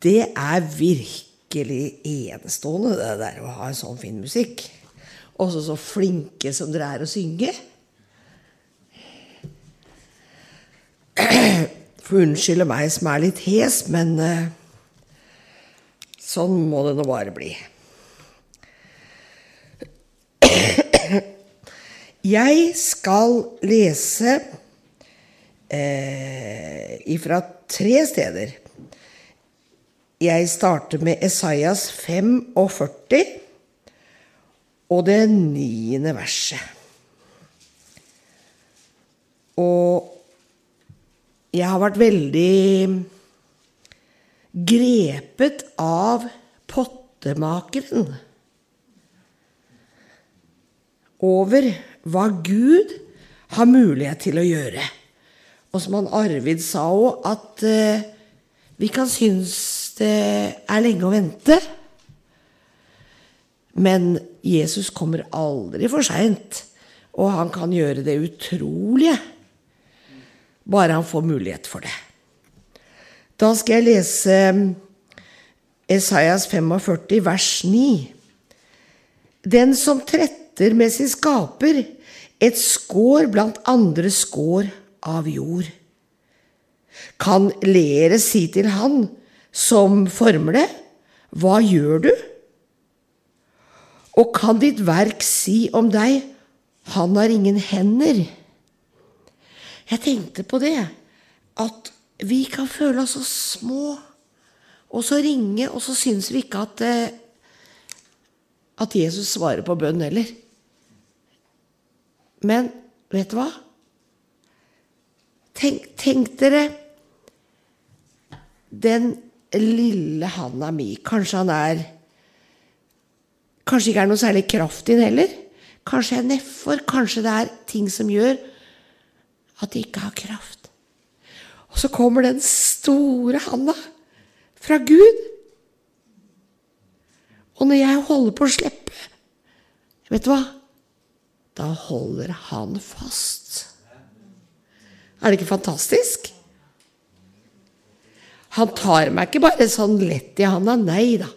Det er virkelig enestående, det der å ha en sånn fin musikk. Også så flinke som dere er å synge. For unnskylde meg som er litt hes, men eh, sånn må det nå bare bli. Jeg skal lese eh, ifra tre steder. Jeg starter med Esaias 45 og det niende verset. Og jeg har vært veldig grepet av pottemakeren. Over hva Gud har mulighet til å gjøre. Og som han Arvid sa òg, at eh, vi kan synes det er lenge å vente. Men Jesus kommer aldri for seint, og han kan gjøre det utrolige. Bare han får mulighet for det. Da skal jeg lese Esaias 45, vers 9. Den som tretter med sin skaper, et skår blant andre skår av jord. Kan leret si til han som former det, hva gjør du? Og kan ditt verk si om deg, han har ingen hender? Jeg tenkte på det, at vi kan føle oss så små og så ringe, og så syns vi ikke at, at Jesus svarer på bønn heller. Men vet du hva? Tenk, tenk dere den lille handa mi. Kanskje han er Kanskje ikke er noe særlig kraft i den heller. Kanskje jeg er nedfor. Kanskje det er ting som gjør at jeg ikke har kraft. Og så kommer den store handa fra Gud. Og når jeg holder på å slippe, vet du hva? Da holder han fast. Er det ikke fantastisk? Han tar meg ikke bare sånn lett i handa. Nei da.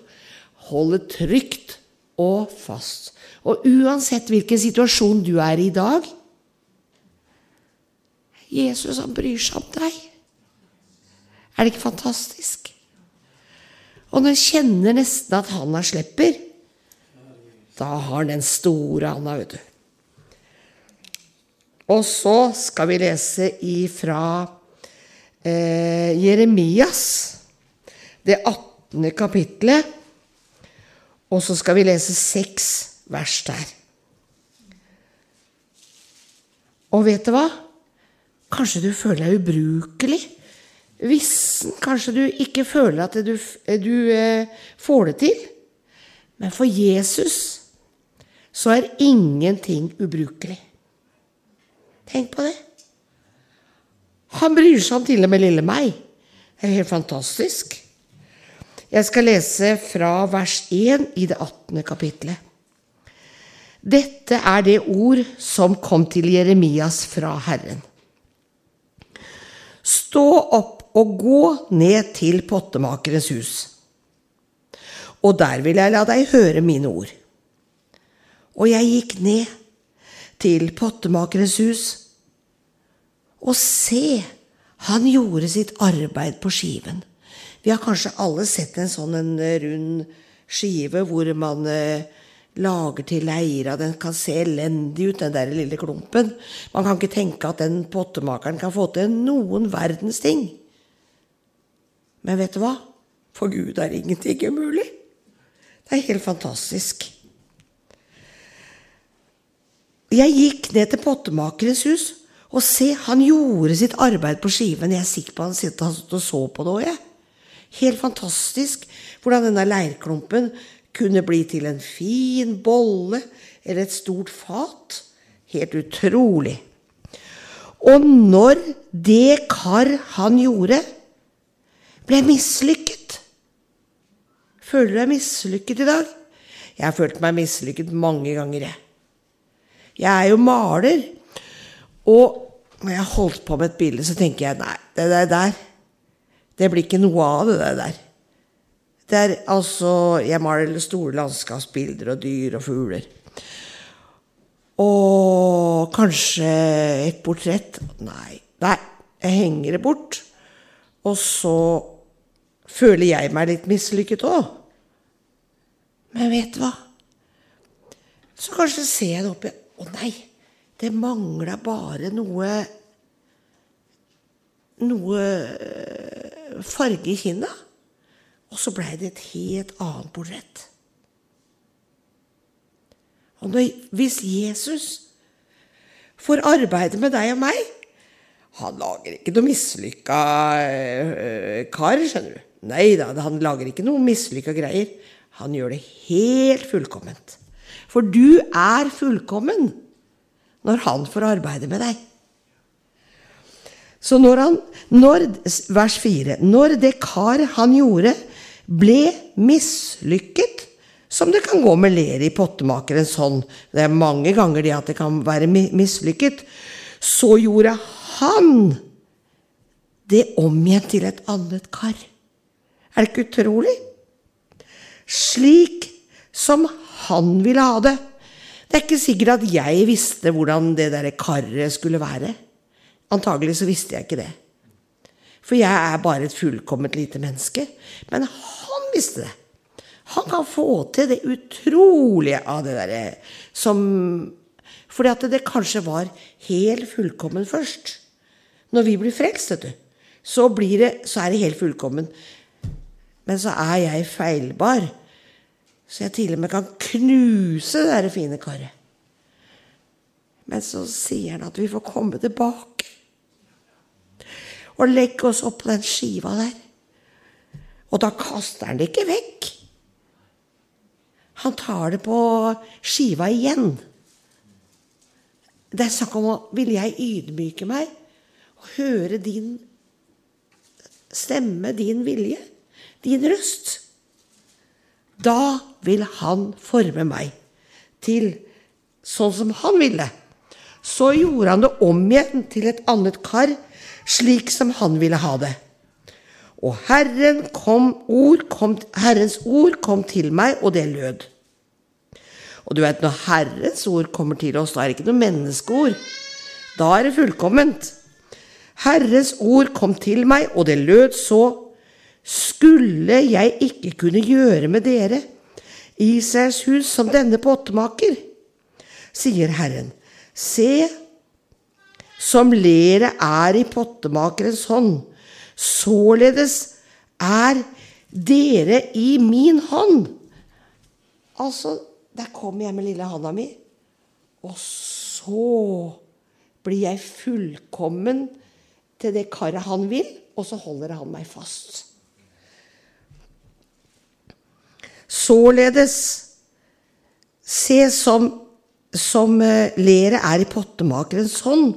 Holder trygt og fast. Og uansett hvilken situasjon du er i i dag Jesus, han bryr seg om deg. Er det ikke fantastisk? Og når en kjenner nesten at handa slipper, da har den store handa, vet du. Og så skal vi lese ifra eh, Jeremias, det 18. kapittelet. Og så skal vi lese seks vers der. Og vet du hva? Kanskje du føler deg ubrukelig. Vissen. Kanskje du ikke føler at du, du eh, får det til. Men for Jesus så er ingenting ubrukelig. Tenk på det. Han bryr seg om til og med lille meg. Det er helt fantastisk. Jeg skal lese fra vers 1 i det 18. kapittelet. Dette er det ord som kom til Jeremias fra Herren. Stå opp og gå ned til pottemakerens hus, og der vil jeg la deg høre mine ord. Og jeg gikk ned til pottemakerens hus, og se, han gjorde sitt arbeid på skiven. Vi har kanskje alle sett en sånn en rund skive hvor man eh, lager til leira. Den kan se elendig ut, den der lille klumpen. Man kan ikke tenke at den pottemakeren kan få til noen verdens ting. Men vet du hva? For Gud er ingenting umulig. Det er helt fantastisk. Jeg gikk ned til pottemakerens hus, og se, han gjorde sitt arbeid på skiven. Jeg er sikker på han satt og så på det òg, jeg. Helt fantastisk hvordan denne leirklumpen kunne bli til en fin bolle eller et stort fat. Helt utrolig. Og når det kar han gjorde, ble mislykket Føler du deg mislykket i dag? Jeg har følt meg mislykket mange ganger, jeg. Jeg er jo maler. Og når jeg holdt på med et bilde, så tenker jeg nei, det der, der Det blir ikke noe av det der. Det er altså Jeg maler store landskapsbilder og dyr og fugler. Og kanskje et portrett. Nei. Nei, jeg henger det bort. Og så føler jeg meg litt mislykket òg. Men vet du hva? Så kanskje ser jeg det oppi Å nei, det mangla bare noe Noe øh, farge i kinna. Og så blei det et helt annet portrett. Og når, hvis Jesus får arbeide med deg og meg Han lager ikke noe mislykka øh, kar, skjønner du. Nei da, han lager ikke noe mislykka greier. Han gjør det helt fullkomment. For du er fullkommen når han får arbeide med deg. Så når han, når, vers 4 Når det kar han gjorde, ble mislykket, som det kan gå med ler i pottemakerens hånd Det er mange ganger det at det kan være mislykket. Så gjorde han det om igjen til et annet kar. Er det ikke utrolig? Slik som han ville ha det. Det er ikke sikkert at jeg visste hvordan det der karet skulle være. Antagelig så visste jeg ikke det. For jeg er bare et fullkomment lite menneske. Men han visste det. Han kan få til det utrolige av det derre som Fordi at det kanskje var helt fullkommen først. Når vi blir frelst, vet du, så, det, så er det helt fullkommen. Men så er jeg feilbar. Så jeg til og med kan knuse det der fine karet. Men så sier han at vi får komme tilbake. Og legge oss opp på den skiva der. Og da kaster han det ikke vekk. Han tar det på skiva igjen. Det er snakk om å Vil jeg ydmyke meg og høre din stemme, din vilje, din røst? Da vil han forme meg til sånn som han ville. Så gjorde han det om igjen til et annet kar, slik som han ville ha det. Og Herren kom, ord kom, Herrens ord kom til meg, og det lød. Og du vet, når Herrens ord kommer til oss, da er det ikke noe menneskeord. Da er det fullkomment. Herrens ord kom til meg, og det lød så skulle jeg ikke kunne gjøre med dere, Israels hus, som denne pottemaker? sier Herren. Se, som leret er i pottemakerens hånd, således er dere i min hånd. Altså, der kommer jeg med lille handa mi, og så blir jeg fullkommen til det karet han vil, og så holder han meg fast. Således Se som, som eh, leret er i pottemakerens hånd.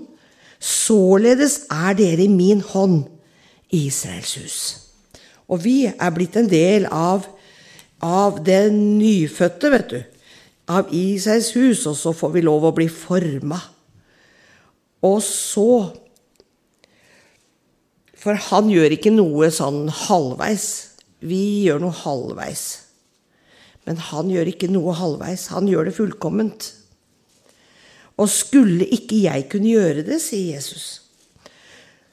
Således er dere i min hånd, Israels hus. Og vi er blitt en del av, av det nyfødte, vet du. Av Israels hus, og så får vi lov å bli forma. Og så For han gjør ikke noe sånn halvveis. Vi gjør noe halvveis. Men han gjør ikke noe halvveis. Han gjør det fullkomment. Og skulle ikke jeg kunne gjøre det, sier Jesus.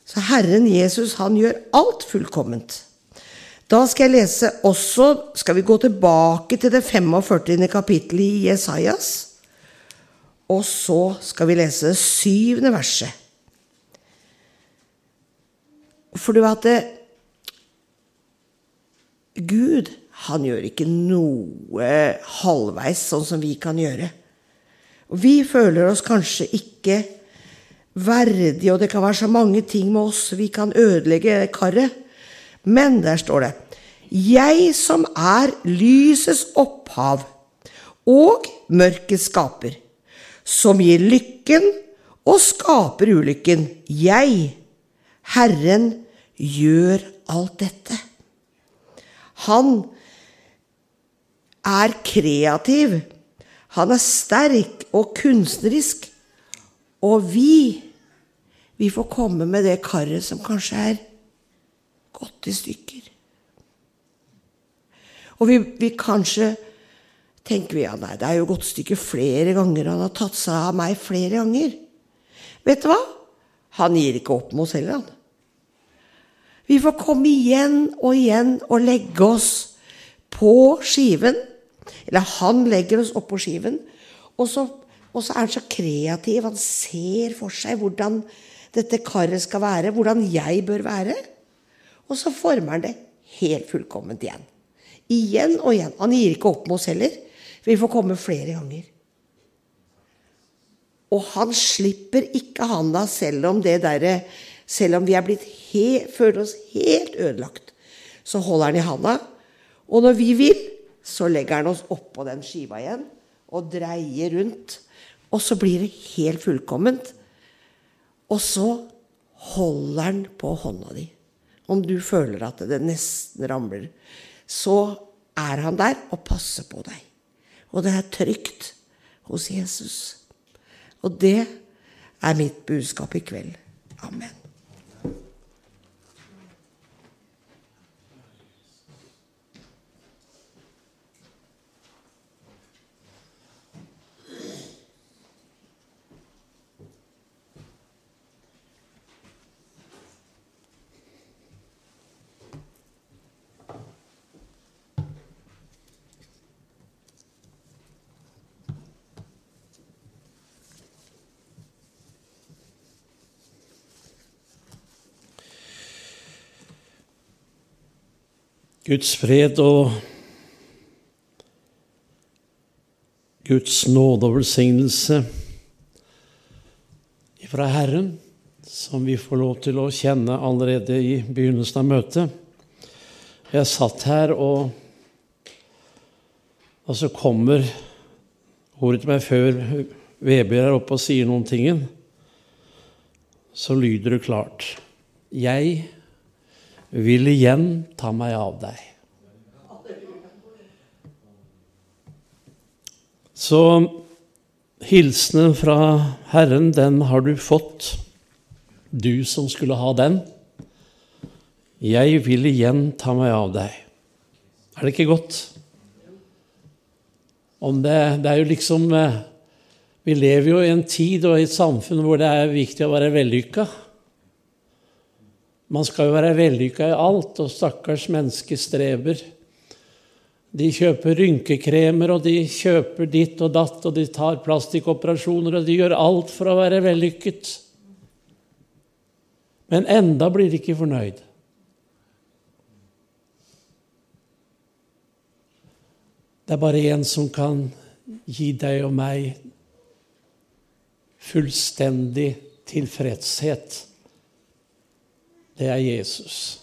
Så Herren Jesus, han gjør alt fullkomment. Da skal jeg lese også Skal vi gå tilbake til det 45. kapittelet i Jesajas? Og så skal vi lese det syvende verset. For du vet at Gud han gjør ikke noe halvveis, sånn som vi kan gjøre. Og vi føler oss kanskje ikke verdige, og det kan være så mange ting med oss vi kan ødelegge karet. Men der står det Jeg som er lysets opphav og mørkets skaper, som gir lykken og skaper ulykken. Jeg, Herren, gjør alt dette. Han er kreativ. Han er sterk og kunstnerisk. Og vi, vi får komme med det karet som kanskje er gått i stykker. Og vi, vi kanskje tenker vi ja, nei, det er jo gått stykket flere ganger, han har tatt seg av meg flere ganger. Vet du hva? Han gir ikke opp med oss heller, han. Vi får komme igjen og igjen og legge oss på skiven. Eller han legger oss opp på skiven. Og så, og så er han så kreativ. Han ser for seg hvordan dette karet skal være, hvordan jeg bør være. Og så former han det helt fullkomment igjen. Igjen og igjen. Han gir ikke opp med oss heller. Vi får komme flere ganger. Og han slipper ikke handa selv om det derre Selv om vi er blitt he, føler oss helt ødelagt, så holder han i handa. Og når vi vil, så legger han oss oppå den skiva igjen og dreier rundt. Og så blir det helt fullkomment. Og så holder han på hånda di. Om du føler at det nesten ramler, så er han der og passer på deg. Og det er trygt hos Jesus. Og det er mitt budskap i kveld. Amen. Guds fred og Guds nåde og velsignelse fra Herren, som vi får lov til å kjenne allerede i begynnelsen av møtet. Jeg satt her, og, og så kommer ordet til meg før Vebjørn er oppe og sier noen ting. Så lyder det klart. Jeg vil igjen ta meg av deg. Så hilsenen fra Herren, den har du fått, du som skulle ha den. Jeg vil igjen ta meg av deg. Er det ikke godt? Det, det er jo liksom eh, Vi lever jo i en tid og i et samfunn hvor det er viktig å være vellykka. Man skal jo være vellykka i alt, og stakkars menneske streber. De kjøper rynkekremer, og de kjøper ditt og datt, og de tar plastikkoperasjoner, og de gjør alt for å være vellykket. Men enda blir de ikke fornøyd. Det er bare én som kan gi deg og meg fullstendig tilfredshet det er Jesus.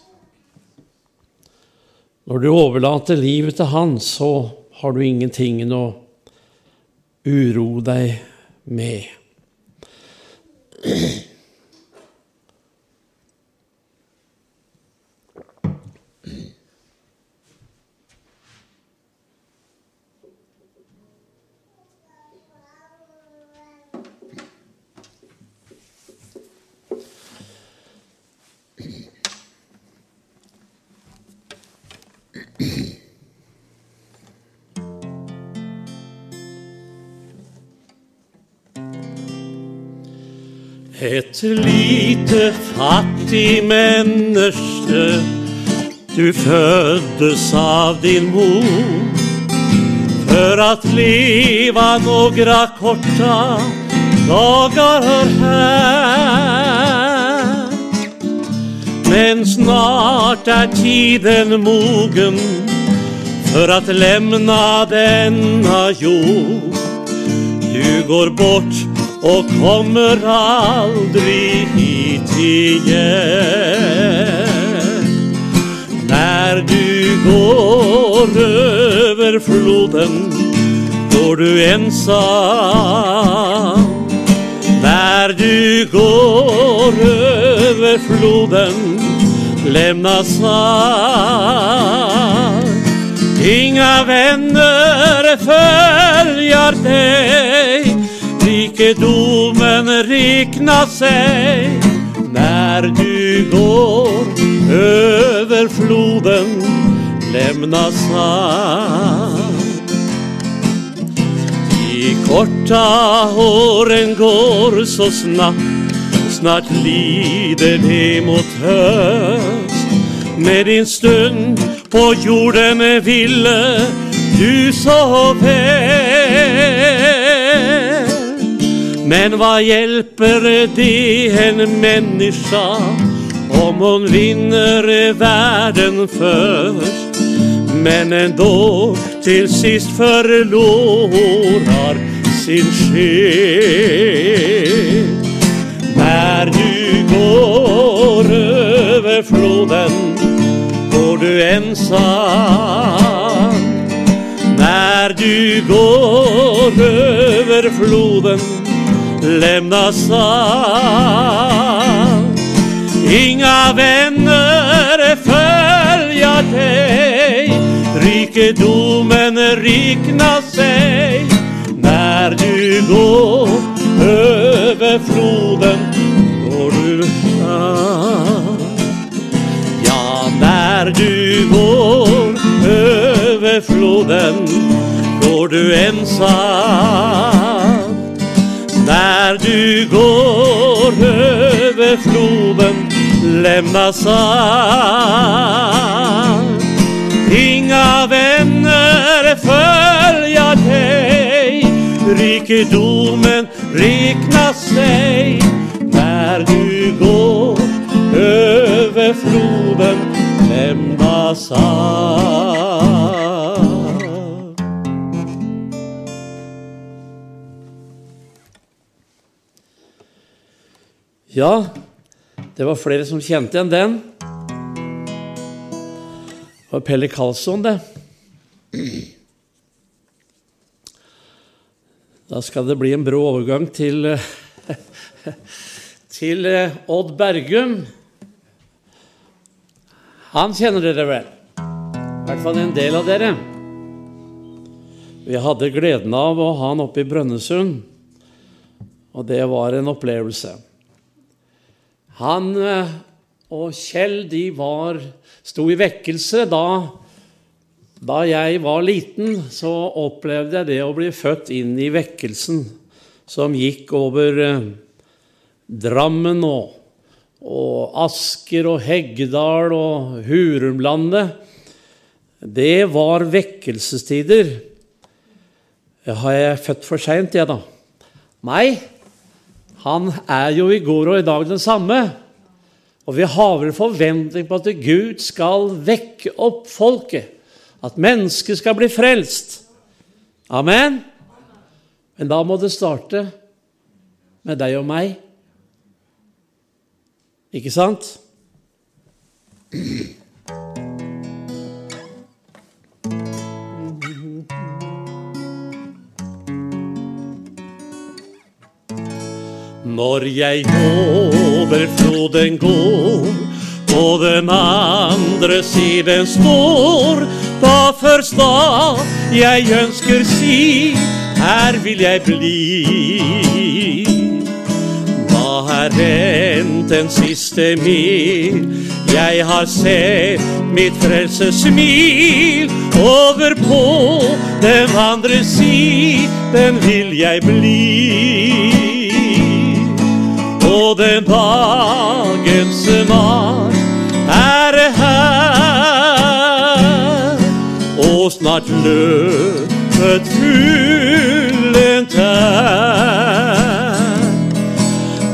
Når du overlater livet til Han, så har du ingenting å uro deg med. Et lite fattig menneske, du føddes av din mor For at liva några korta dagar här. Men snart är tiden mogen för att lämna denna jord. Du går bort och kommer aldri hit igjen. När du går over floden går du ensam. När du går over floden lemna allt. Inga venner følger dig rikedomen rekna seg när du går över floden lämna sand. De korta åren går så snabbt, snart lider de mot höst. Med din stund på jorden ville du så väl. Men hva hjelper det en människa om hun vinner verden først, men endog til sist förlorar sin sjel? När du går över floden går du ensam. När du går över floden lämnas sand. Inga vänner följa dig Rikedomen rikna sig När du går över floden går du fram Ja, när du går över floden går du ensam lämnas allt. Inga vänner följa dig, rikedomen räknar sig. När du går över floden lämnas allt. Ja, det var flere som kjente igjen den. Det var Pelle Karlsson, det. Da skal det bli en brå overgang til, til eh, Odd Bergum. Han kjenner dere vel? I hvert fall en del av dere. Vi hadde gleden av å ha han oppe i Brønnøysund, og det var en opplevelse. Han eh, og Kjell de var, sto i vekkelse. Da, da jeg var liten, så opplevde jeg det å bli født inn i vekkelsen som gikk over eh, Drammen og, og Asker og Heggedal og Hurumlandet. Det var vekkelsestider. Har jeg født for seint, jeg, da? Nei, han er jo i går og i dag den samme. Og vi har vel forventning på at Gud skal vekke opp folket. At mennesket skal bli frelst. Amen. Men da må det starte med deg og meg. Ikke sant? Når jeg over floden går, på den andre siden står, da først da jeg ønsker si, her vil jeg bli. Hva er hendt den siste mil? Jeg har sett mitt frelses smil over på den andre siden vil jeg bli. Og den dagens mat er her, og snart løpet fullent er.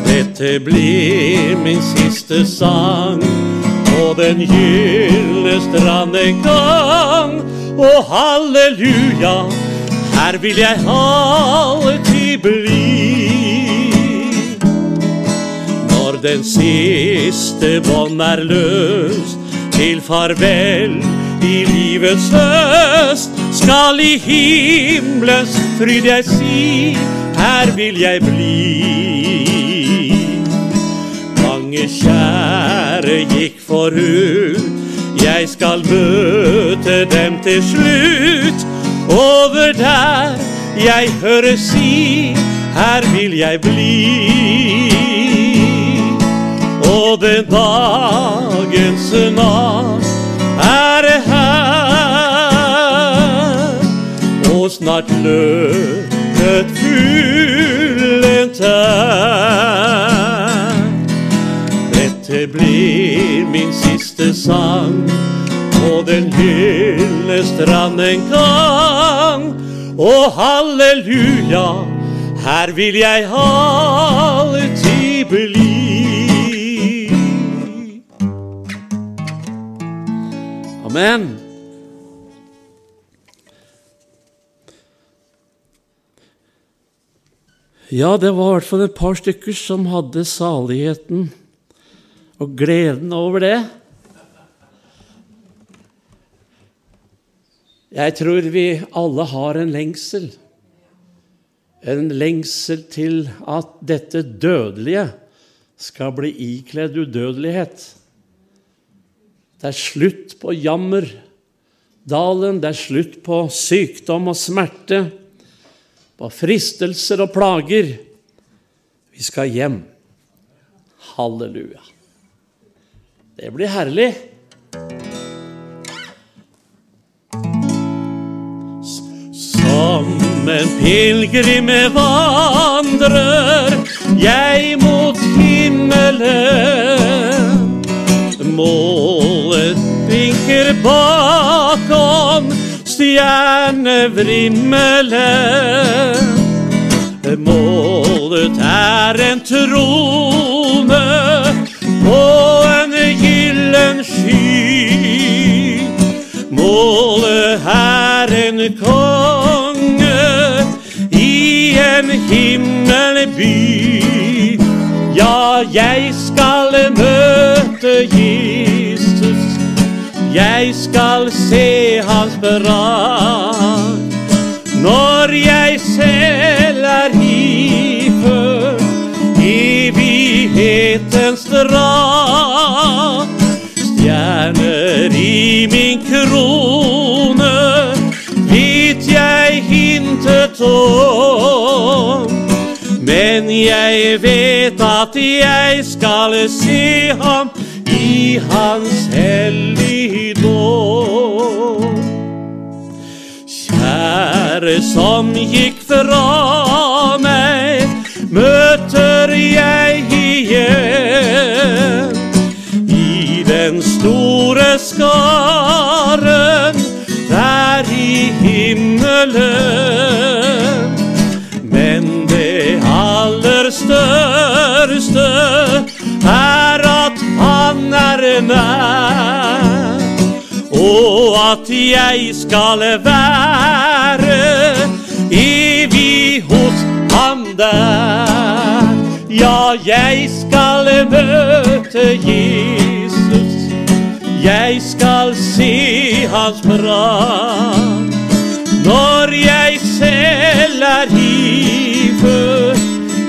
Dette blir min siste sang på den gylne strand en gang. Og halleluja, her vil jeg alltid bli. Den siste bånd er løst, til farvel i livets høst, skal i himmelens fryd jeg si, her vil jeg bli. Mange kjære gikk forut, jeg skal møte dem til slutt. Over der jeg hører si, her vil jeg bli den dagens natt er her. Og snart løpet fullendt er. Dette blir min siste sang på den hyllende strand en gang. Og halleluja, her vil jeg ha Amen. Ja, det var i hvert fall et par stykker som hadde saligheten og gleden over det. Jeg tror vi alle har en lengsel. En lengsel til at dette dødelige skal bli ikledd udødelighet. Det er slutt på jammerdalen, det er slutt på sykdom og smerte, på fristelser og plager. Vi skal hjem. Halleluja. Det blir herlig. Som en pilegrim vandrer jeg mot himmelen. Målet vinker bakom stjernevrimmelen. Målet er en trone på en gyllen sky. Målet er en konge i en himmelby. Ja, jeg skal møte Jesus. Jeg skal se hans brag. Når jeg selv er iført evighetens drag. Stjerner i min krone vet jeg hintet om. Men jeg vet at jeg skal se ham i hans helligdom. Kjære som gikk fra meg, møter jeg igjen. I den store skaren der i himmelen. Han er nær og at jeg skal være evig hos ham der. Ja, jeg skal møte Jesus, jeg skal se hans brag. Når jeg selv er iført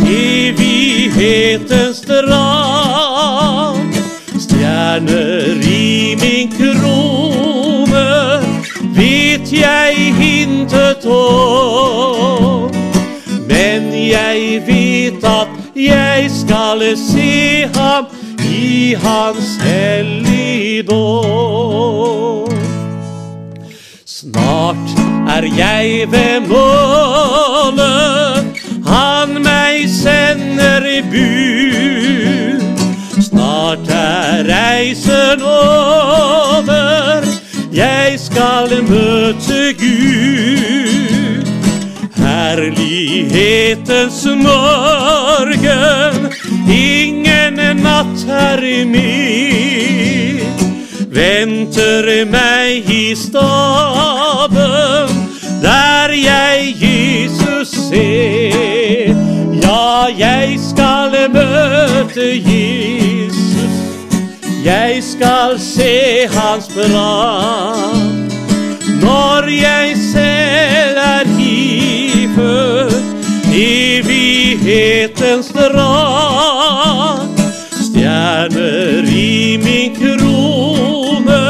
evighetens drag, jeg hintet om. Men jeg vet at jeg skal se ham i hans helligdom. Snart er jeg ved målet, han meg sender i bud. Snart er reisen over, jeg skal møte Gud. Herlighetens morgen, ingen natt er min. Venter meg i staben, der jeg Jesus ser. Ja, jeg skal møte Jesus, jeg skal se hans brag. Når jeg selv er iført evighetens drag, stjerner i min krone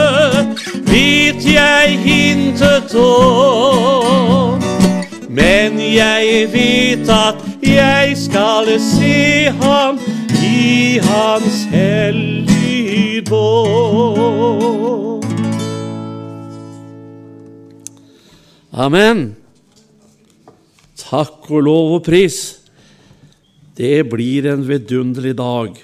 vet jeg hintet om. Men jeg vet at jeg skal se ham i hans helligdom. Amen. Takk og lov og pris. Det blir en vidunderlig dag.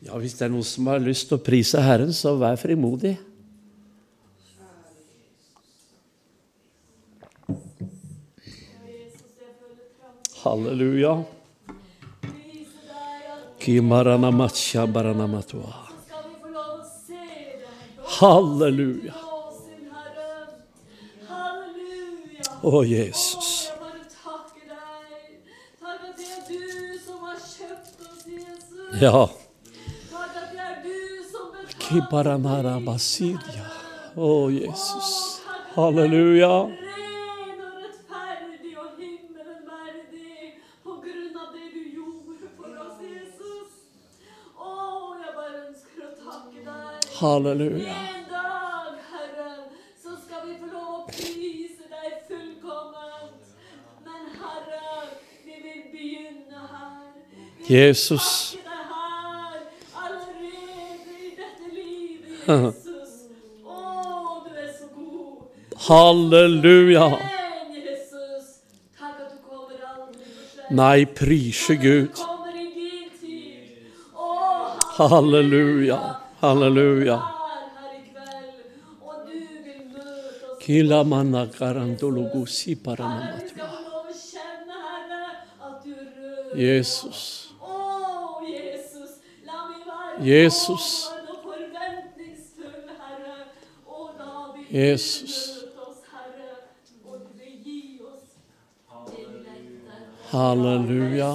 Ja, Hvis det er noen som har lyst til å prise Herren, så vær frimodig. Halleluja. Kimaranamacha baranamatua. Skal vi få lov å se deg Halleluja. blåsen, Herre? Halleluja. Å, Jesus. Å, jeg bare takker deg. Takk at det er du som har kjøpt oss, Jesus. Ja. Takk at det er du Halleluja. Å, Jesus. Ja. Å, Jesus. Halleluja. Halleluja. En dag, Herre, så skal vi få lov å prise deg fullkomment. Men Herre, vi vil begynne her. Vi vil Jesus. takke deg her, allerede i dette livet, Jesus. Å, du er så god. Halleluja. Nei, prise Gud. Halleluja. Halleluja. her i kveld, og du vil møte oss Kilamana vi skal få lov å kjenne, Herre, at du rører Jesus. Jesus. Halleluja.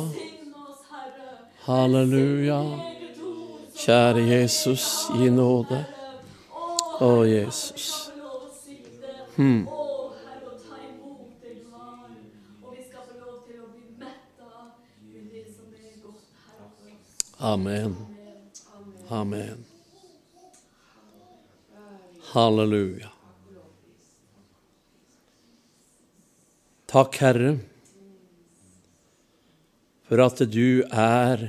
Herre. Halleluja. Kjære Jesus, gi nåde. Å, Jesus. oss. Amen. Amen. Halleluja. Takk, Herre, for at du er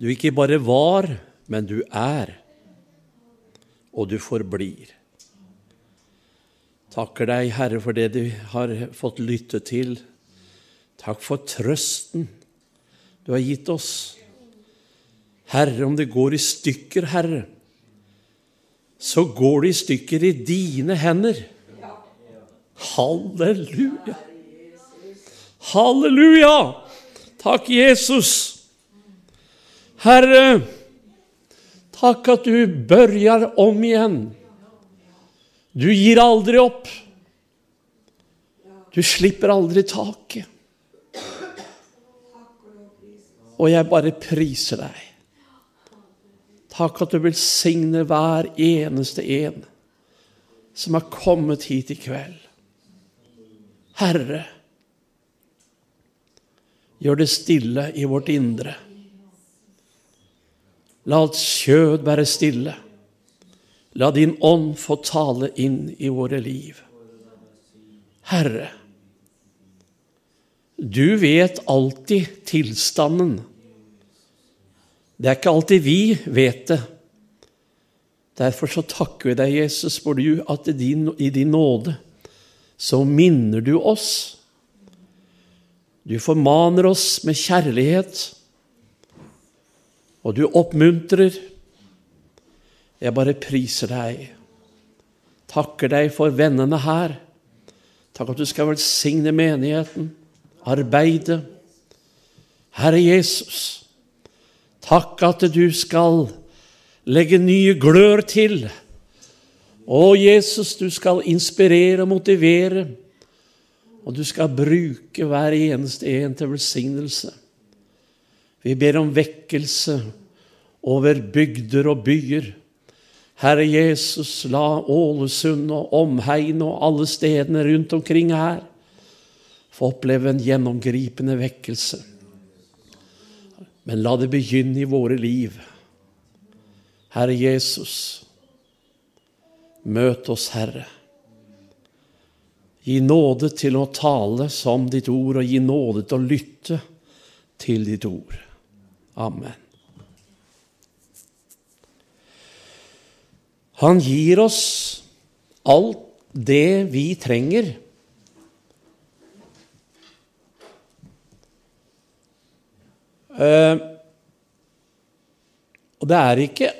Du ikke bare var, men du er, og du forblir. Takker deg, Herre, for det du har fått lytte til. Takk for trøsten du har gitt oss. Herre, om det går i stykker, Herre, så går det i stykker i dine hender. Halleluja! Halleluja! Takk, Jesus. Herre, takk at du børjar om igjen. Du gir aldri opp. Du slipper aldri taket. Og jeg bare priser deg. Takk at du velsigner hver eneste en som har kommet hit i kveld. Herre, gjør det stille i vårt indre. La alt kjød være stille. La din ånd få tale inn i våre liv. Herre, du vet alltid tilstanden. Det er ikke alltid vi vet det. Derfor så takker vi deg, Jesus, for du at i din, i din nåde så minner du oss. Du formaner oss med kjærlighet, og du oppmuntrer. Jeg bare priser deg. Takker deg for vennene her. Takk at du skal velsigne menigheten, arbeidet. Herre Jesus, takk at du skal legge nye glør til. Å, Jesus, du skal inspirere og motivere, og du skal bruke hver eneste en til velsignelse. Vi ber om vekkelse over bygder og byer. Herre Jesus, la Ålesund og omhegn og alle stedene rundt omkring her få oppleve en gjennomgripende vekkelse. Men la det begynne i våre liv. Herre Jesus, møt oss, Herre. Gi nåde til å tale som ditt ord, og gi nåde til å lytte til ditt ord. Amen. Han gir oss alt det vi trenger. Eh, og det er ikke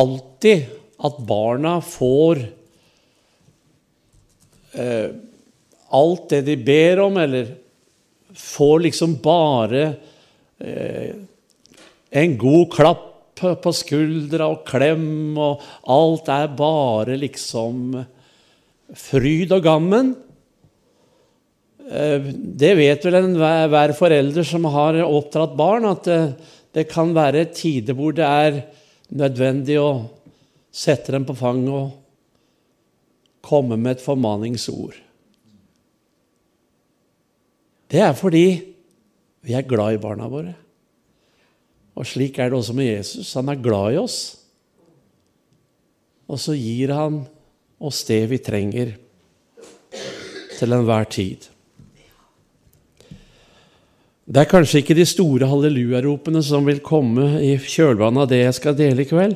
alltid at barna får eh, alt det de ber om, eller får liksom bare eh, en god klapp på skuldra og klem, og alt er bare liksom fryd og gammen. Eh, det vet vel enhver forelder som har oppdratt barn, at det, det kan være tider hvor det er nødvendig å sette dem på fanget og komme med et formaningsord. Det er fordi vi er glad i barna våre. Og slik er det også med Jesus. Han er glad i oss. Og så gir han oss det vi trenger til enhver tid. Det er kanskje ikke de store hallelujaropene som vil komme i kjølvannet av det jeg skal dele i kveld,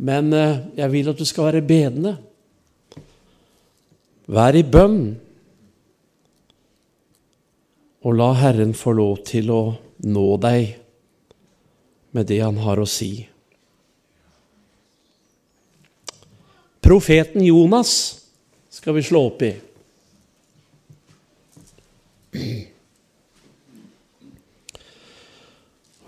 men eh, jeg vil at du skal være bedende. Vær i bønn, og la Herren få lov til å nå deg med det han har å si. Profeten Jonas skal vi slå opp i.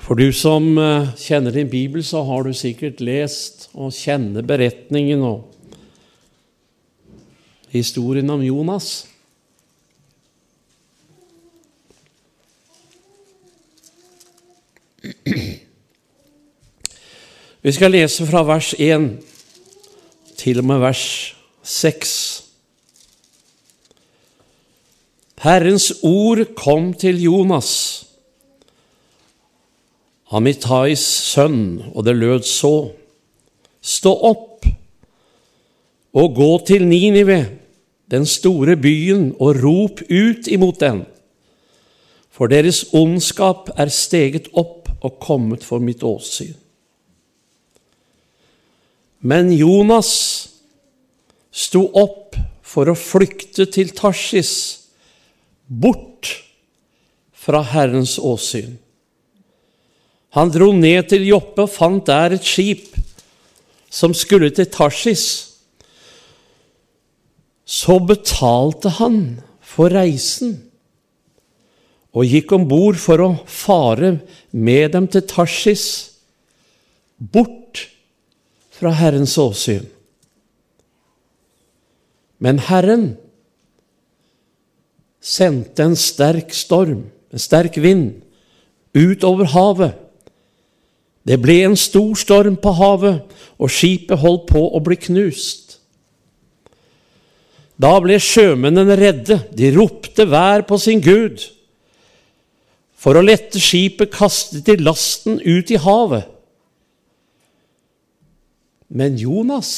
For du som eh, kjenner din bibel, så har du sikkert lest og kjenner beretningen og historien om Jonas. Vi skal lese fra vers 1 til og med vers 6. Herrens ord kom til Jonas, Amitais sønn, og det lød så. Stå opp og gå til Ninive, den store byen, og rop ut imot den. For deres ondskap er steget opp og kommet for mitt åsyn. Men Jonas sto opp for å flykte til Tarsis, bort fra Herrens åsyn. Han dro ned til Joppe og fant der et skip som skulle til Tarsis. Så betalte han for reisen og gikk om bord for å fare med dem til Tarsis, bort fra Herrens åsyn. Men Herren sendte en sterk storm, en sterk vind, utover havet. Det ble en stor storm på havet, og skipet holdt på å bli knust. Da ble sjømennene redde, de ropte hver på sin gud. For å lette skipet kastet de lasten ut i havet. Men Jonas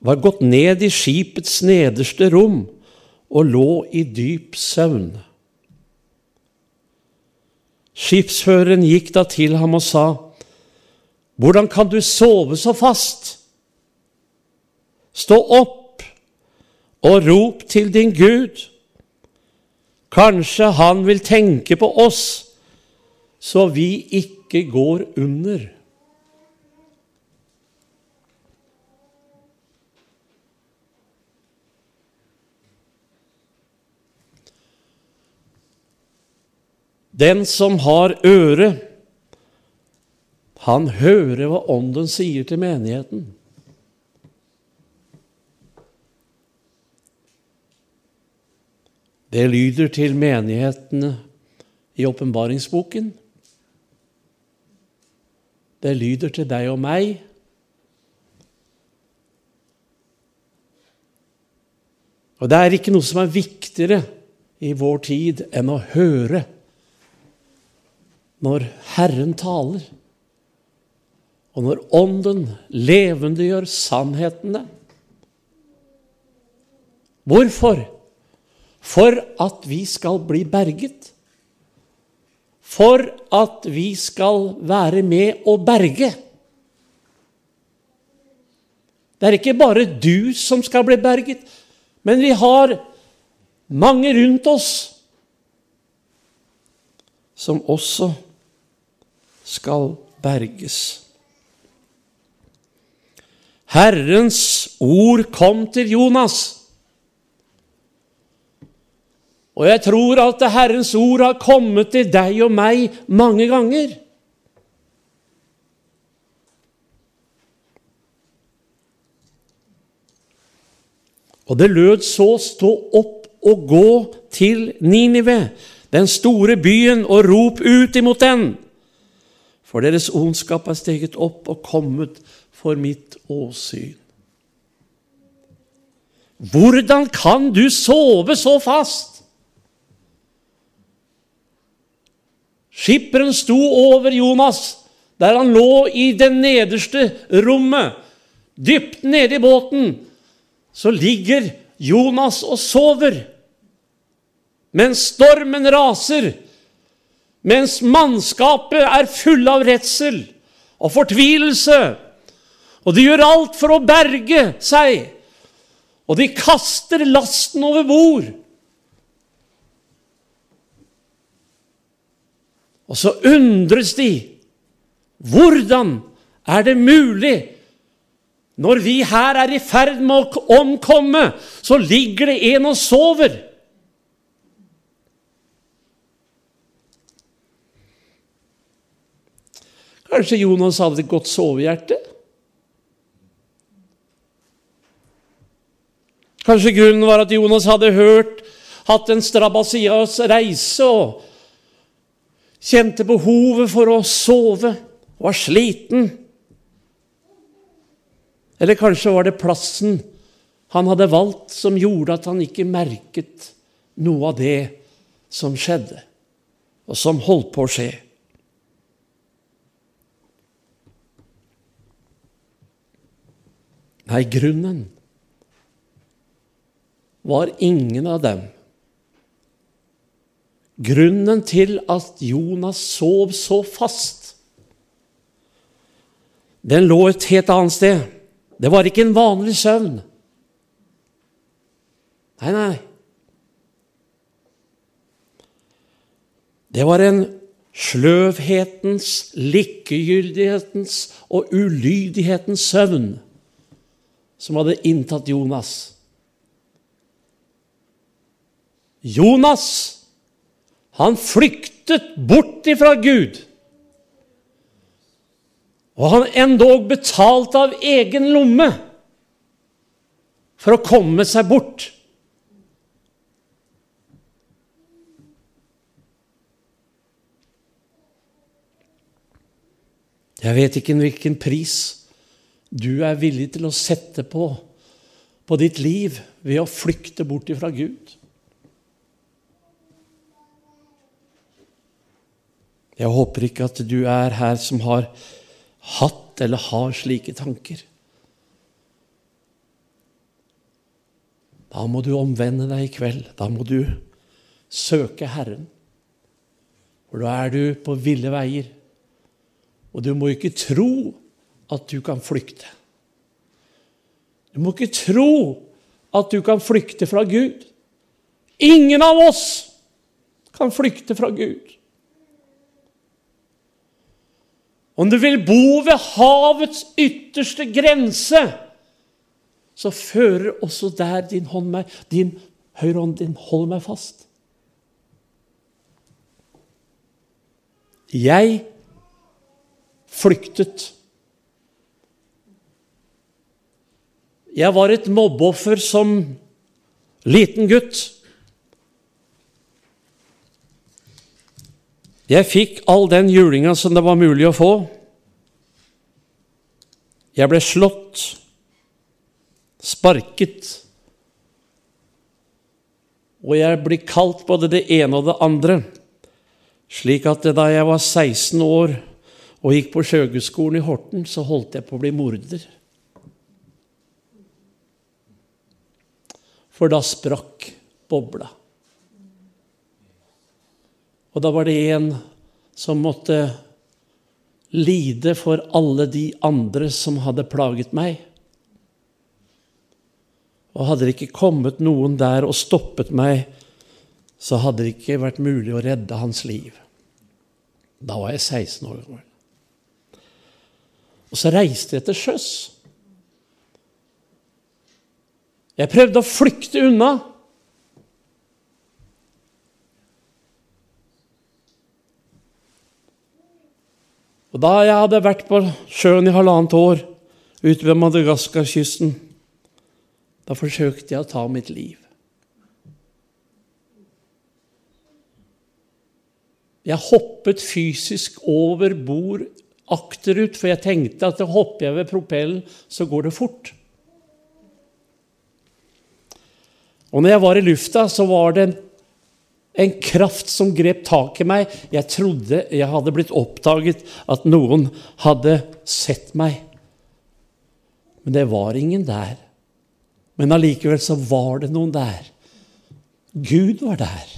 var gått ned i skipets nederste rom og lå i dyp søvn. Skipsføreren gikk da til ham og sa, Hvordan kan du sove så fast? Stå opp og rop til din Gud. Kanskje han vil tenke på oss, så vi ikke går under. Den som har øre, han hører hva Ånden sier til menigheten. Det lyder til menighetene i åpenbaringsboken. Det lyder til deg og meg. Og det er ikke noe som er viktigere i vår tid enn å høre når Herren taler, og når Ånden levendegjør sannhetene. Hvorfor? For at vi skal bli berget for at vi skal være med å berge. Det er ikke bare du som skal bli berget, men vi har mange rundt oss som også skal berges. Herrens ord kom til Jonas. Og jeg tror at Herrens ord har kommet til deg og meg mange ganger. Og det lød så stå opp og gå til Ninive, den store byen, og rop ut imot den. For deres ondskap er steget opp og kommet for mitt åsyn. Hvordan kan du sove så fast? Skipperen sto over Jonas, der han lå i det nederste rommet, dypt nede i båten så ligger Jonas og sover. Mens stormen raser, mens mannskapet er fulle av redsel og fortvilelse. Og de gjør alt for å berge seg. Og de kaster lasten over bord. Og så undres de. Hvordan er det mulig når vi her er i ferd med å omkomme, så ligger det en og sover. Kanskje Jonas hadde et godt sovehjerte? Kanskje grunnen var at Jonas hadde hørt, hatt en Strabasias reise og kjente behovet for å sove, var sliten. Eller kanskje var det plassen han hadde valgt, som gjorde at han ikke merket noe av det som skjedde, og som holdt på å skje. Nei, grunnen var ingen av dem. Grunnen til at Jonas sov så fast, den lå et helt annet sted. Det var ikke en vanlig søvn. Nei, nei. Det var en sløvhetens, likegyldighetens og ulydighetens søvn som hadde inntatt Jonas. Jonas, han flyktet bort ifra Gud. Og han endog betalte av egen lomme for å komme seg bort. Jeg vet ikke hvilken pris du er villig til å sette på på ditt liv ved å flykte bort ifra Gud. Jeg håper ikke at du er her som har hatt eller har slike tanker. Da må du omvende deg i kveld. Da må du søke Herren. For da er du på ville veier. Og du må ikke tro at du kan flykte. Du må ikke tro at du kan flykte fra Gud. Ingen av oss kan flykte fra Gud. Om du vil bo ved havets ytterste grense, så fører også der din hånd meg, din høyre hånd din holder meg fast. Jeg flyktet. Jeg var et mobbeoffer som liten gutt. Jeg fikk all den julinga som det var mulig å få. Jeg ble slått, sparket, og jeg ble kalt både det ene og det andre, slik at da jeg var 16 år og gikk på Sjøgudskolen i Horten, så holdt jeg på å bli morder. For da sprakk bobla. Og da var det en som måtte lide for alle de andre som hadde plaget meg. Og hadde det ikke kommet noen der og stoppet meg, så hadde det ikke vært mulig å redde hans liv. Da var jeg 16 år gammel. Og så reiste jeg til sjøs. Jeg prøvde å flykte unna. Og da jeg hadde vært på sjøen i halvannet år ute ved Madagaskar-kysten, da forsøkte jeg å ta mitt liv. Jeg hoppet fysisk over bord akterut, for jeg tenkte at hopper jeg ved propellen, så går det fort. Og når jeg var i lufta, så var det en, en kraft som grep tak i meg. Jeg trodde jeg hadde blitt oppdaget, at noen hadde sett meg. Men det var ingen der. Men allikevel så var det noen der. Gud var der.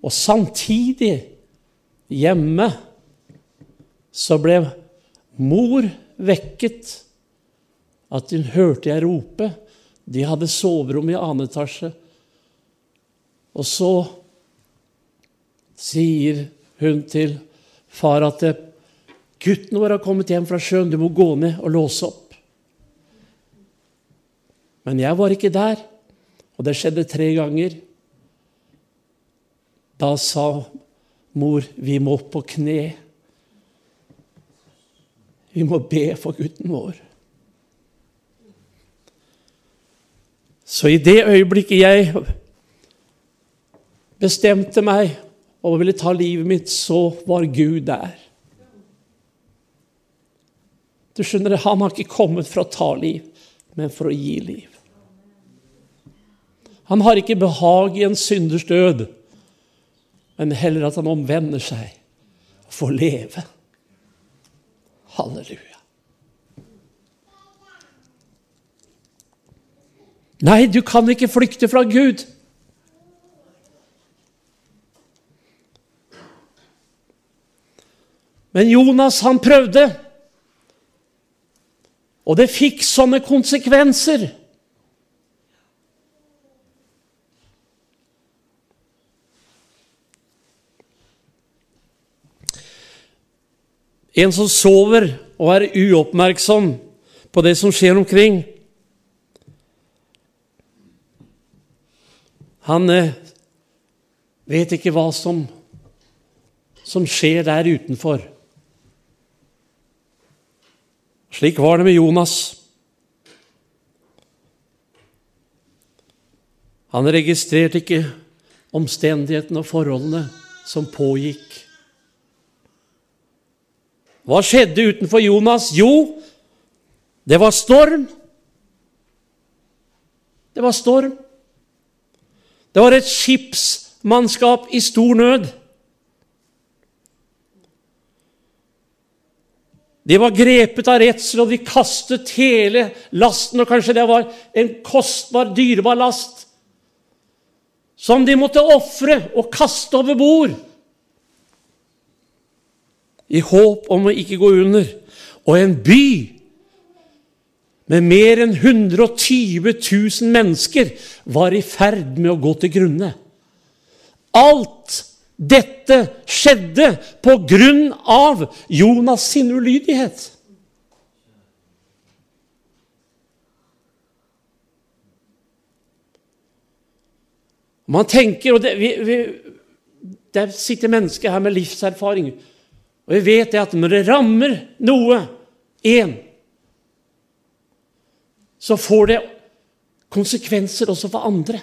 Og samtidig, hjemme, så ble mor vekket. At hun hørte jeg rope. De hadde soverom i annen etasje. Og så sier hun til far at gutten vår har kommet hjem fra sjøen, du må gå ned og låse opp. Men jeg var ikke der, og det skjedde tre ganger. Da sa mor vi må på kne. Vi må be for gutten vår. Så i det øyeblikket jeg bestemte meg og ville ta livet mitt, så var Gud der. Du skjønner, Han har ikke kommet for å ta liv, men for å gi liv. Han har ikke behag i en synders død, men heller at han omvender seg og får leve. Halleluja. Nei, du kan ikke flykte fra Gud. Men Jonas, han prøvde. Og det fikk sånne konsekvenser. En som sover og er uoppmerksom på det som skjer omkring. Han vet ikke hva som, som skjer der utenfor. Slik var det med Jonas. Han registrerte ikke omstendighetene og forholdene som pågikk. Hva skjedde utenfor Jonas? Jo, det var storm. Det var storm. Det var et skipsmannskap i stor nød. De var grepet av redsel, og de kastet hele lasten, og kanskje det var en kostbar, dyrebar last, som de måtte ofre og kaste over bord i håp om å ikke gå under. Og en by med mer enn 120 000 mennesker var i ferd med å gå til grunne. Alt dette skjedde på grunn av Jonas sin ulydighet. Man tenker, og det, vi, vi, Der sitter mennesker her med livserfaring. Og vi vet det at når det rammer noe, én, så får det konsekvenser også for andre.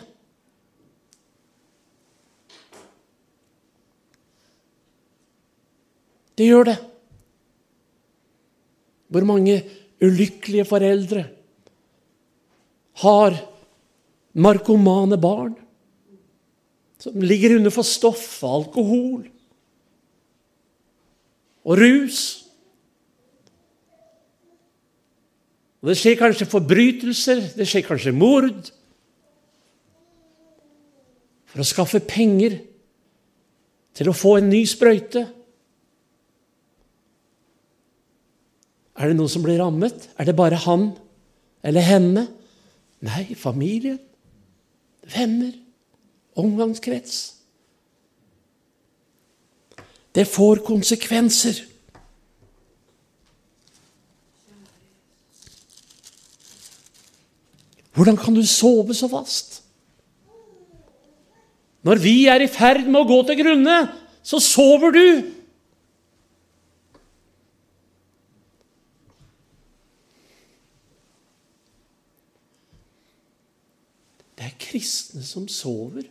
Det gjør det. Hvor mange ulykkelige foreldre har narkomane barn som ligger under for stoff og alkohol og rus. Og Det skjer kanskje forbrytelser, det skjer kanskje mord. For å skaffe penger til å få en ny sprøyte. Er det noen som blir rammet? Er det bare han eller henne. Nei, familien, venner, omgangskrets. Det får konsekvenser. Hvordan kan du sove så fast? Når vi er i ferd med å gå til grunne, så sover du. Det er kristne som sover.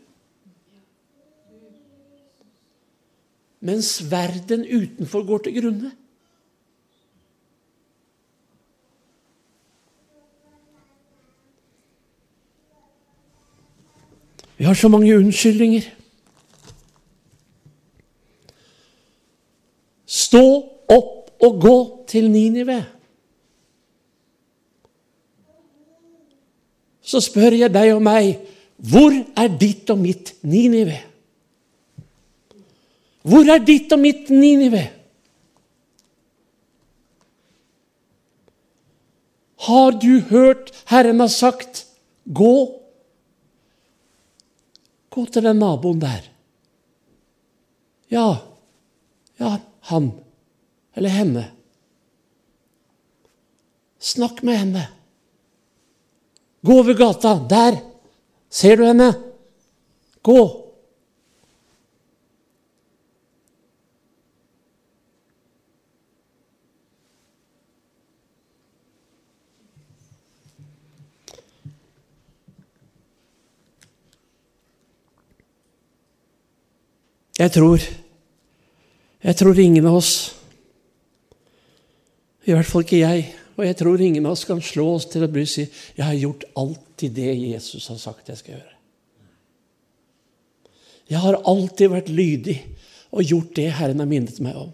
Mens verden utenfor går til grunne. Vi har så mange unnskyldninger. Stå opp og gå til Ninive. Så spør jeg deg og meg hvor er ditt og mitt Ninive? Hvor er ditt og mitt Ninive? Har du hørt Herren har sagt, gå Gå til den naboen der. Ja, ja, han eller henne. Snakk med henne. Gå over gata. Der! Ser du henne? Gå! Jeg tror Jeg tror ingen av oss, i hvert fall ikke jeg, og jeg tror ingen av oss kan slå oss til å bry si jeg har gjort alltid det Jesus har sagt jeg skal gjøre. Jeg har alltid vært lydig og gjort det Herren har minnet meg om.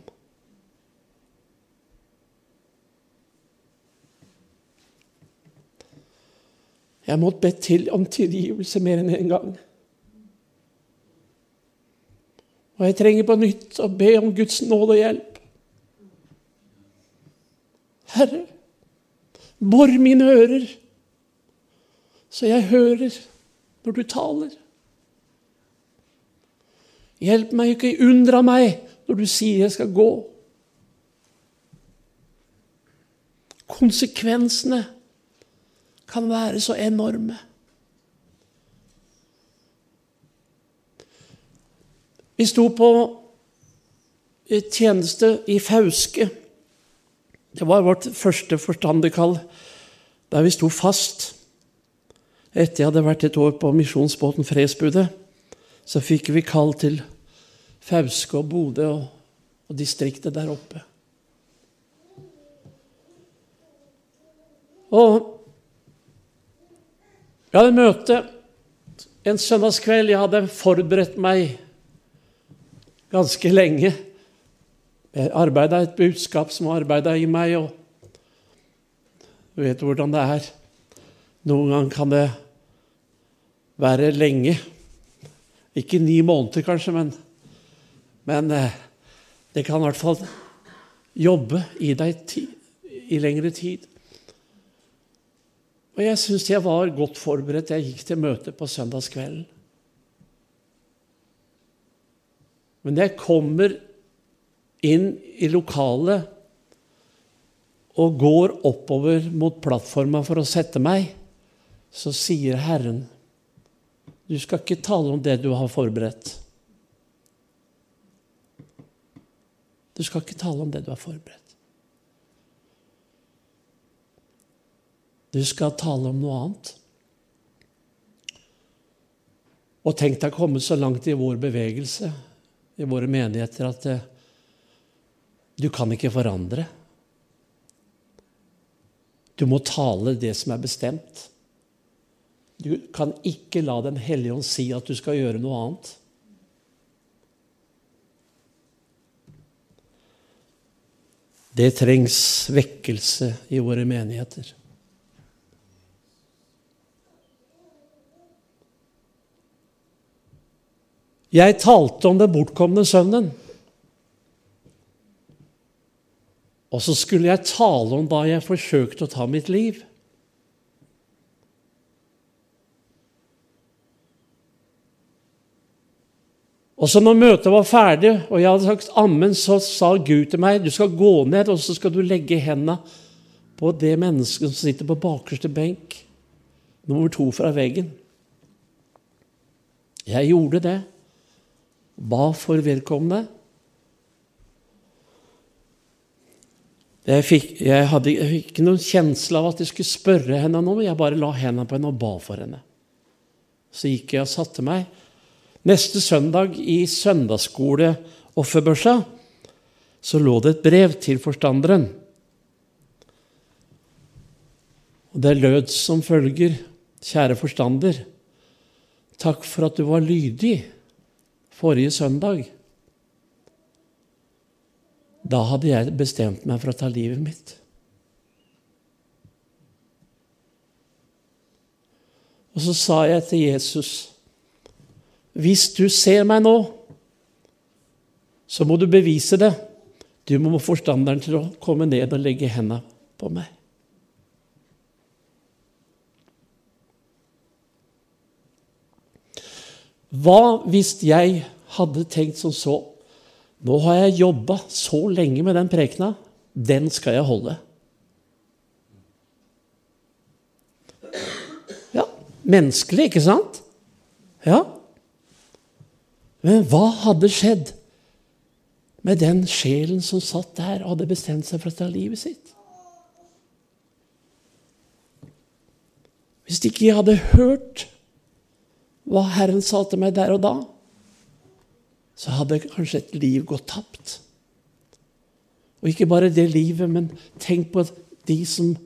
Jeg måtte be til om tilgivelse mer enn én en gang. Og jeg trenger på nytt å be om Guds nåde og hjelp. Herre, bor mine ører, så jeg hører når du taler. Hjelp meg ikke, undre meg når du sier jeg skal gå. Konsekvensene kan være så enorme. Vi sto på tjeneste i Fauske. Det var vårt første forstanderkall der vi sto fast. Etter jeg hadde vært et år på misjonsbåten Fresbudet, så fikk vi kall til Fauske og Bodø og, og distriktet der oppe. Og jeg hadde møte en søndagskveld. Jeg hadde forberedt meg ganske lenge. Jeg arbeida et budskap som arbeida i meg, og du vet hvordan det er. Noen ganger kan det være lenge. Ikke ni måneder, kanskje, men, men eh, det kan i hvert fall jobbe i deg ti, i lengre tid. Og jeg syns jeg var godt forberedt. Jeg gikk til møte på søndagskvelden. Men jeg kommer inn i lokalet og går oppover mot plattforma for å sette meg, så sier Herren, du skal ikke tale om det du har forberedt. Du skal ikke tale om det du har forberedt. Du skal tale om noe annet. Og tenk deg å komme så langt i vår bevegelse i våre menigheter at eh, du kan ikke forandre. Du må tale det som er bestemt. Du kan ikke la Den hellige ånd si at du skal gjøre noe annet. Det trengs vekkelse i våre menigheter. Jeg talte om den bortkomne sønnen. Og så skulle jeg tale om da jeg forsøkte å ta mitt liv. Og så når møtet var ferdig, og jeg hadde sagt ammen, så sa Gud til meg du skal gå ned og så skal du legge hendene på det mennesket som sitter på bakerste benk, nummer to fra veggen. Jeg gjorde det. Ba for vedkommende. Jeg fikk, jeg hadde jeg fikk ikke noen kjensle av at jeg skulle spørre henne noe, jeg bare la hendene på henne og ba for henne. Så gikk jeg og satte meg. Neste søndag i søndagsskoleofferbørsa så lå det et brev til forstanderen. Og Det lød som følger, kjære forstander, takk for at du var lydig forrige søndag. Da hadde jeg bestemt meg for å ta livet mitt. Og så sa jeg til Jesus Hvis du ser meg nå, så må du bevise det. Du må få forstanderen til å komme ned og legge hendene på meg. Hva hvis jeg hadde tenkt som så Nå har jeg jobba så lenge med den prekena. Den skal jeg holde. Ja, menneskelig, ikke sant? Ja. Men hva hadde skjedd med den sjelen som satt der og hadde bestemt seg for å ta livet sitt? Hvis ikke jeg hadde hørt hva Herren sa til meg der og da, så hadde kanskje et liv gått tapt. Og ikke bare det livet, men tenk på de som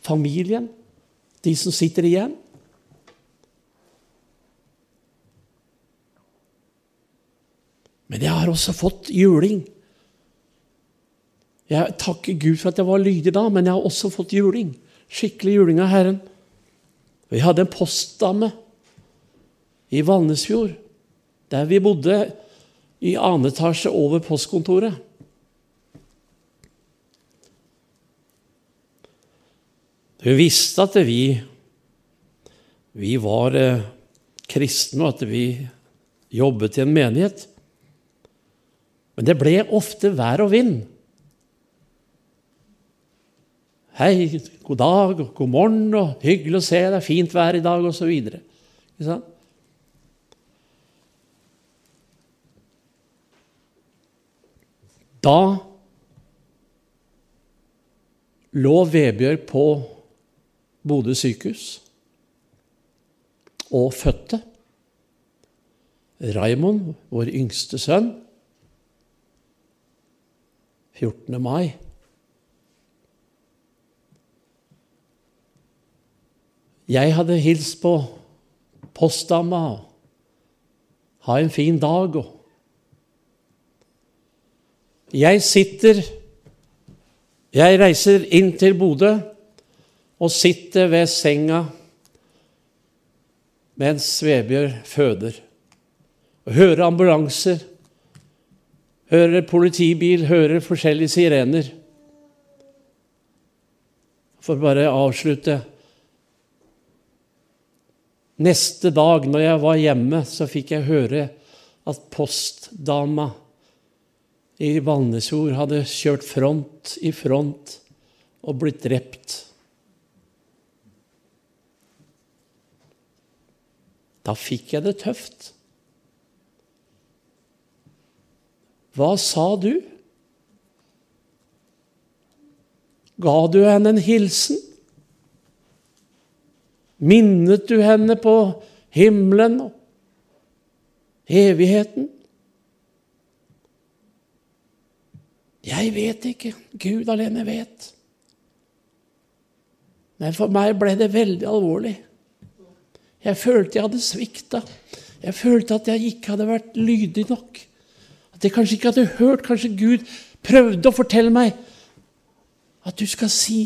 familien, de som sitter igjen. Men jeg har også fått juling. Jeg takker Gud for at jeg var lydig da, men jeg har også fått juling. Skikkelig juling av Herren. Vi hadde en postdame i Valnesfjord, der vi bodde i annen etasje over postkontoret. Hun visste at vi, vi var eh, kristne, og at vi jobbet i en menighet. Men det ble ofte vær og vind. Hei, god dag, god morgen, og hyggelig å se deg, fint vær i dag, osv. Ikke sant? Da lå Vebjørg på Bodø sykehus og fødte. Raimond, vår yngste sønn, 14. mai. Jeg hadde hilst på postdama. Ha en fin dag. og jeg sitter Jeg reiser inn til Bodø og sitter ved senga mens Vebjørg føder. Hører ambulanser, hører politibil, hører forskjellige sirener. For bare å avslutte Neste dag når jeg var hjemme, så fikk jeg høre at postdama i Valnesfjord hadde kjørt front i front og blitt drept. Da fikk jeg det tøft. Hva sa du? Ga du henne en hilsen? Minnet du henne på himmelen og evigheten? Jeg vet ikke. Gud alene vet. Men for meg ble det veldig alvorlig. Jeg følte jeg hadde svikta. Jeg følte at jeg ikke hadde vært lydig nok. At jeg kanskje ikke hadde hørt. Kanskje Gud prøvde å fortelle meg at du skal si.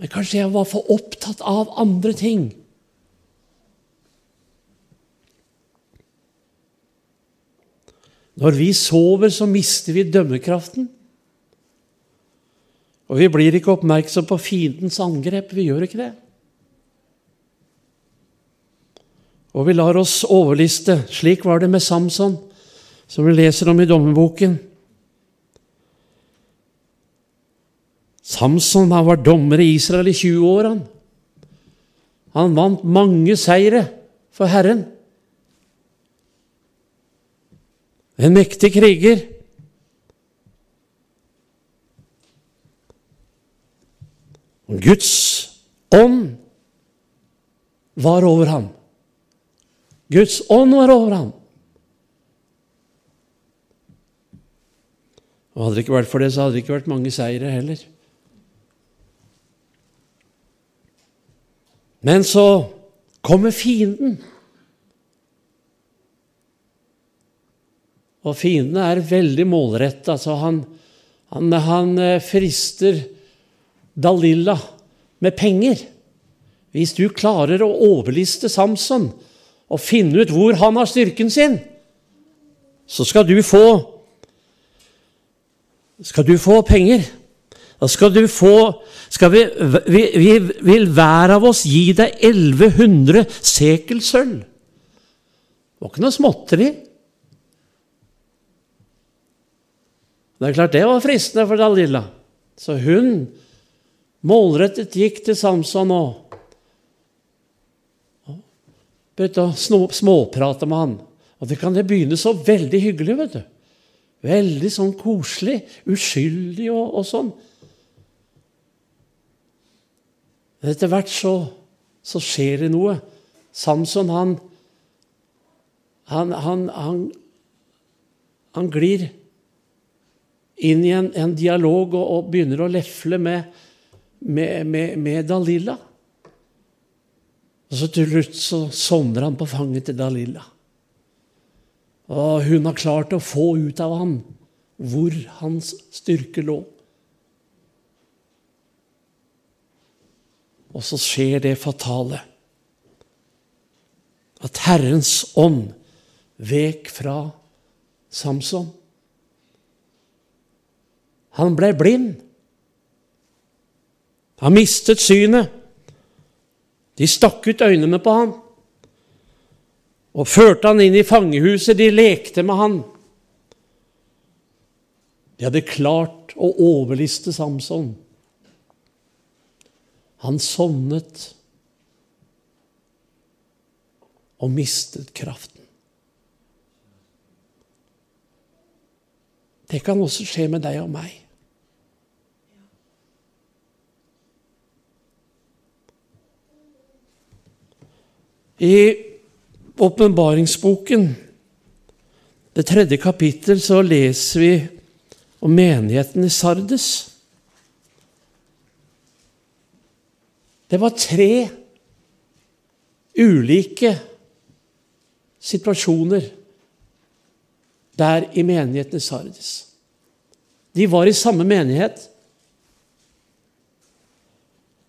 Men kanskje jeg var for opptatt av andre ting. Når vi sover, så mister vi dømmekraften. Og vi blir ikke oppmerksom på fiendens angrep. Vi gjør ikke det. Og vi lar oss overliste. Slik var det med Samson, som vi leser om i dommerboken. Samson han var dommer i Israel i 20 år. Han, han vant mange seire for Herren. En mektig kriger. Guds ånd var over ham. Guds ånd var over ham. Og Hadde det ikke vært for det, så hadde det ikke vært mange seire heller. Men så kommer fienden. Og fienden er veldig målretta. Altså han, han, han eh, frister Dalilla med penger. Hvis du klarer å overliste Samson og finne ut hvor han har styrken sin, så skal du få skal du få penger. Da skal du få skal vi, vi, vi vil hver av oss gi deg 1100 sekel sølv. Det var ikke noe småtteri. Det er klart det var fristende for Dalila. Så hun målrettet gikk til Samson og begynte å småprate med han. Og det kan det begynne så veldig hyggelig, vet du. Veldig sånn koselig, uskyldig og, og sånn. Men etter hvert så, så, skjer det noe. Samson, han han, han, han, han glir inn i en, en dialog og, og, begynner å lefle med, med, med, med Dalila. Og så til slutt så sovner han på fanget til Dalila. Og hun har klart å få ut av ham hvor hans styrke lå. Og så skjer det fatale at Herrens ånd vek fra Samson. Han ble blind. Han mistet synet. De stakk ut øynene på han og førte han inn i fangehuset. De lekte med han. De hadde klart å overliste Samson. Han sovnet og mistet kraften. Det kan også skje med deg og meg. I åpenbaringsboken, det tredje kapittel, så leser vi om menigheten i Sardes. Det var tre ulike situasjoner der i menigheten i Sardes. De var i samme menighet.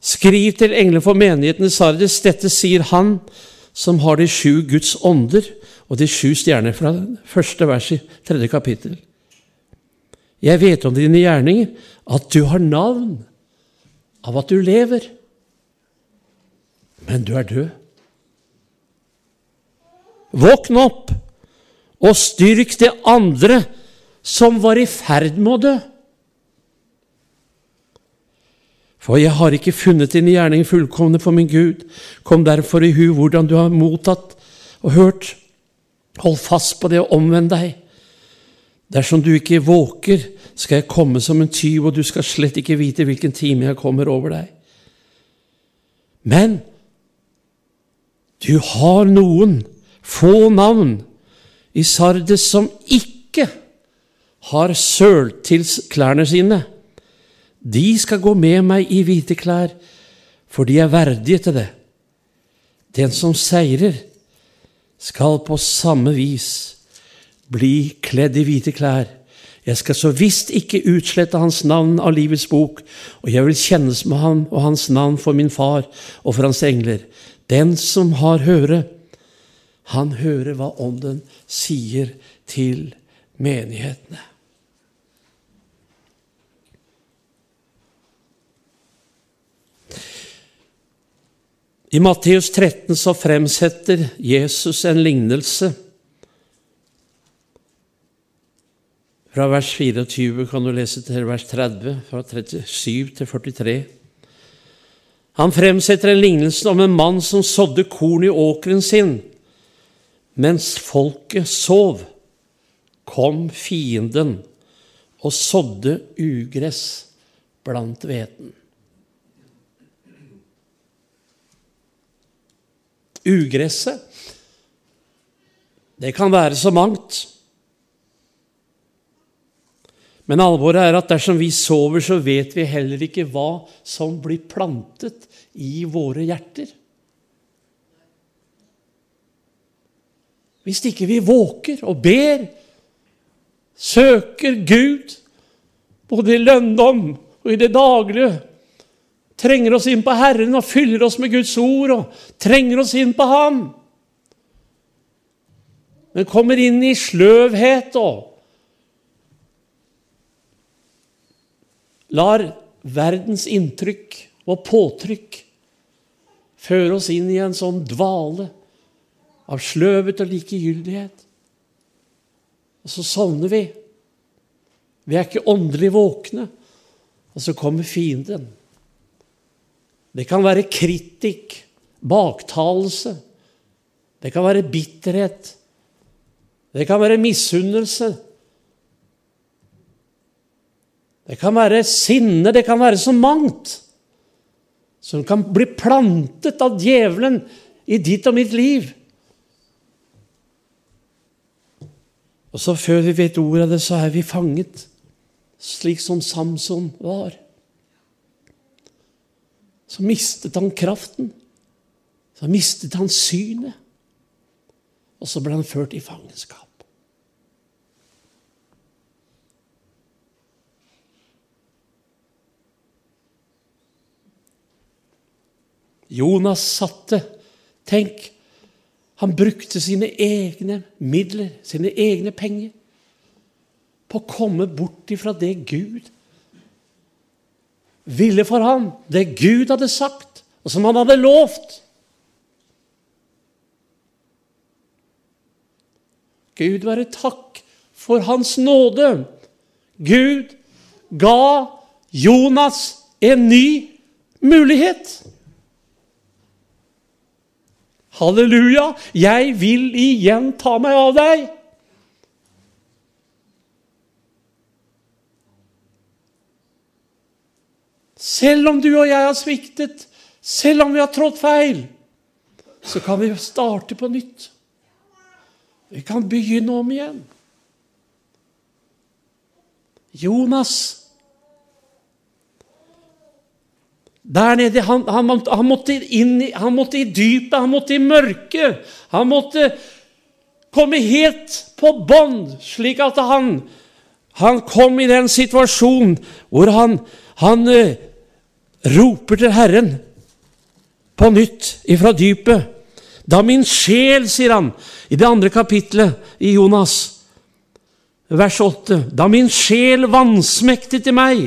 Skriv til engelen for menigheten i Sardes. Dette sier han som har de sju Guds ånder og de sju stjerner fra første vers i tredje kapittel. Jeg vet om dine gjerninger, at du har navn av at du lever, men du er død. Våkn opp og styrk det andre som var i ferd med å dø. For jeg har ikke funnet din gjerning fullkomne for min Gud. Kom derfor i hu hvordan du har mottatt og hørt. Hold fast på det og omvend deg. Dersom du ikke våker, skal jeg komme som en tyv, og du skal slett ikke vite hvilken time jeg kommer over deg. Men du har noen få navn i Sardes som ikke har sølt til klærne sine. De skal gå med meg i hvite klær, for de er verdige til det. Den som seirer, skal på samme vis bli kledd i hvite klær. Jeg skal så visst ikke utslette hans navn av livets bok, og jeg vil kjennes med ham og hans navn for min far og for hans engler. Den som har høre, han hører hva Ånden sier til menighetene. I Matteus 13 så fremsetter Jesus en lignelse. Fra vers 24 kan du lese til vers 30, fra 37 til 43. Han fremsetter en lignelse om en mann som sådde korn i åkeren sin. Mens folket sov, kom fienden og sådde ugress blant hveten. Ugresset, det kan være så mangt. Men alvoret er at dersom vi sover, så vet vi heller ikke hva som blir plantet i våre hjerter. Hvis ikke vi våker og ber, søker Gud, både i lønndom og i det daglige, trenger oss inn på Herren og fyller oss med Guds ord og trenger oss inn på Ham, men kommer inn i sløvhet og lar verdens inntrykk og påtrykk føre oss inn i en sånn dvale av sløvet og likegyldighet. Og så sovner vi. Vi er ikke åndelig våkne. Og så kommer fienden. Det kan være kritikk, baktalelse. Det kan være bitterhet. Det kan være misunnelse. Det kan være sinne, det kan være så mangt som kan bli plantet av djevelen i ditt og mitt liv. Og så før vi vet ordet av det, så er vi fanget, slik som Samson var. Så mistet han kraften. Så mistet han synet. Og så ble han ført i fangenskap. Jonas satte Tenk, han brukte sine egne midler, sine egne penger, på å komme bort ifra det Gud ville for ham, det Gud hadde sagt, og som han hadde lovt. Gud være takk for hans nåde. Gud ga Jonas en ny mulighet. Halleluja! Jeg vil igjen ta meg av deg. Selv om du og jeg har sviktet, selv om vi har trådt feil, så kan vi starte på nytt. Vi kan begynne om igjen. Jonas Der nede, han, han, han, måtte inn han måtte i dypet, han måtte i mørket. Han måtte komme helt på bånd, slik at han, han kom i den situasjonen hvor han, han eh, roper til Herren på nytt ifra dypet. Da min sjel, sier han i det andre kapitlet i Jonas, vers 8, da min sjel vansmektet i meg,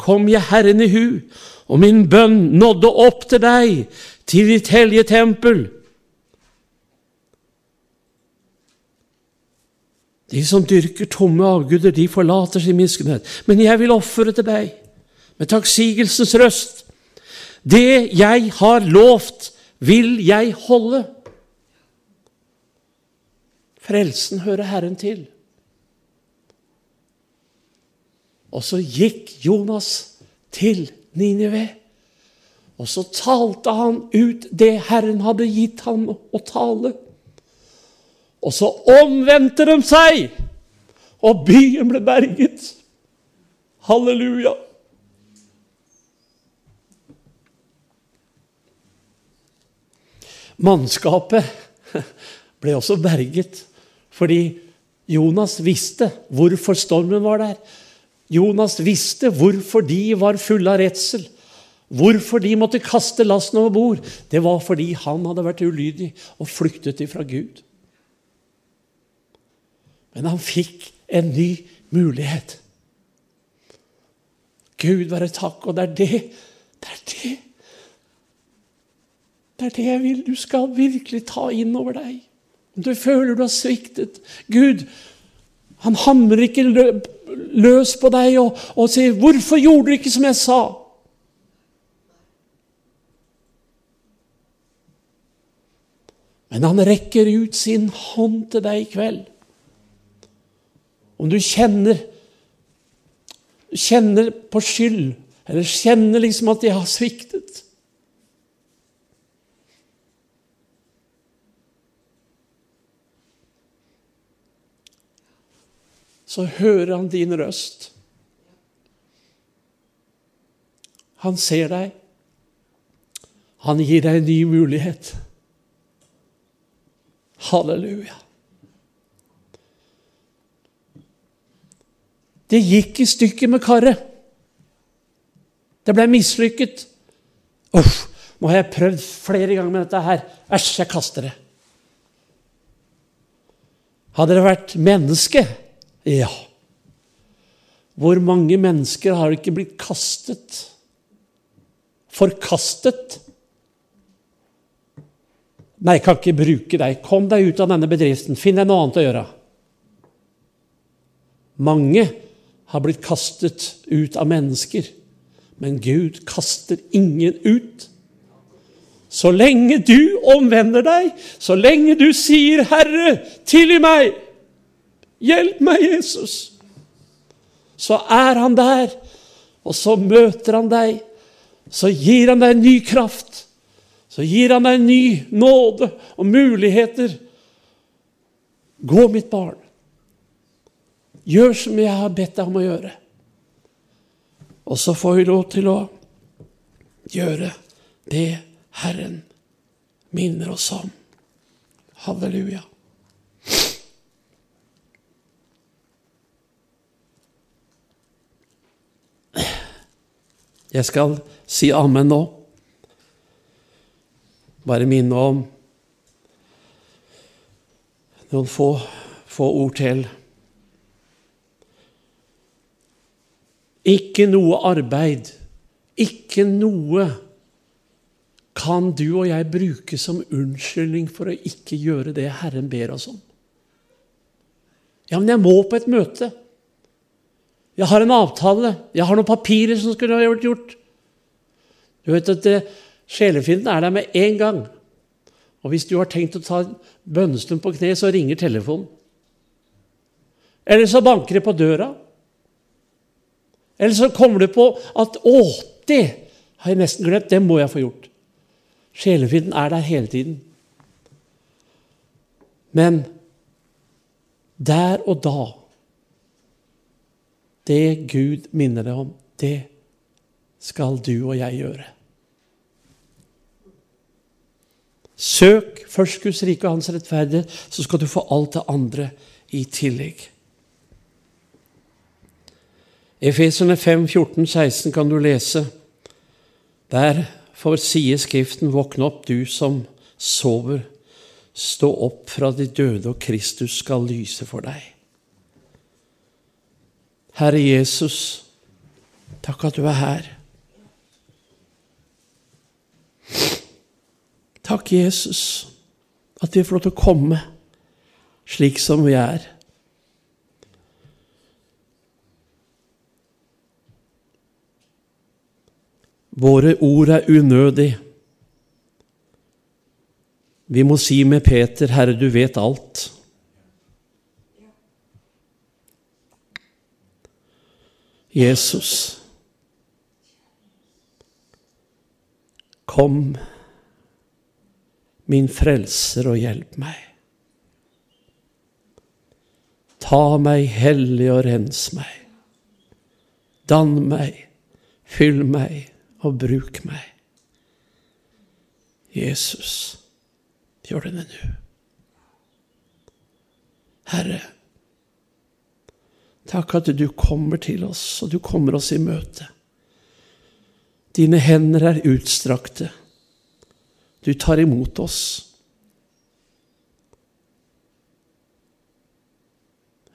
kom jeg Herren i hu og min bønn nådde opp til deg, til ditt hellige tempel. De som dyrker tomme avguder, de forlater sin miskunnhet. Men jeg vil ofre til deg med takksigelsens røst. Det jeg har lovt, vil jeg holde. Frelsen hører Herren til. Og så gikk Jonas til Ninive. Og så talte han ut det Herren hadde gitt ham å tale. Og så omvendte de seg, og byen ble berget. Halleluja. Mannskapet ble også berget fordi Jonas visste hvorfor stormen var der. Jonas visste hvorfor de var fulle av redsel. Hvorfor de måtte kaste lasten over bord. Det var fordi han hadde vært ulydig og flyktet ifra Gud. Men han fikk en ny mulighet. Gud være takk, og det er det Det er det jeg vil du skal virkelig ta inn over deg. Om du føler du har sviktet Gud, han hamrer ikke løs på deg og, og sier 'Hvorfor gjorde du ikke som jeg sa?' Men han rekker ut sin hånd til deg i kveld. Om du kjenner, kjenner på skyld, eller kjenner liksom at de har sviktet Så hører han din røst. Han ser deg. Han gir deg en ny mulighet. Halleluja. Det gikk i stykker med karet. Det ble mislykket. Uff, nå har jeg prøvd flere ganger med dette her. Æsj, jeg kaster det. Hadde det vært menneske Ja. Hvor mange mennesker har ikke blitt kastet? Forkastet? Nei, jeg kan ikke bruke deg. Kom deg ut av denne bedriften. Finn deg noe annet å gjøre. Mange har blitt kastet ut av mennesker, men Gud kaster ingen ut. Så lenge du omvender deg, så lenge du sier 'Herre, tilgi meg', 'Hjelp meg, Jesus', så er han der, og så møter han deg. Så gir han deg ny kraft. Så gir han deg ny nåde og muligheter. Gå, mitt barn. Gjør som jeg har bedt deg om å gjøre. Og så får vi lov til å gjøre det Herren minner oss om. Halleluja. Jeg skal si amen nå. Bare minne om noen få, få ord til. Ikke noe arbeid, ikke noe kan du og jeg bruke som unnskyldning for å ikke gjøre det Herren ber oss om. Ja, men jeg må på et møte. Jeg har en avtale. Jeg har noen papirer som skulle ha vært gjort. Du vet at eh, Sjelefienden er der med en gang. Og hvis du har tenkt å ta bønnestund på kne, så ringer telefonen. Eller så banker det på døra. Eller så kommer det på at 'Å, det har jeg nesten glemt. Det må jeg få gjort'. Sjelefienden er der hele tiden. Men der og da Det Gud minner deg om, det skal du og jeg gjøre. Søk først Guds rike og hans rettferdighet, så skal du få alt det andre i tillegg. Efeserne 5, 14, 16 kan du lese. Der for sier Skriften, våkne opp, du som sover. Stå opp fra de døde, og Kristus skal lyse for deg. Herre Jesus, takk at du er her. Takk, Jesus, at vi får lov til å komme slik som vi er. Våre ord er unødig. Vi må si med Peter, 'Herre, du vet alt'. Jesus, kom, min frelser, og hjelp meg. Ta meg hellig og rens meg. Dann meg, fyll meg og bruk meg. Jesus, gjør det nå. Herre, takk at du kommer til oss, og du kommer oss i møte. Dine hender er utstrakte. Du tar imot oss.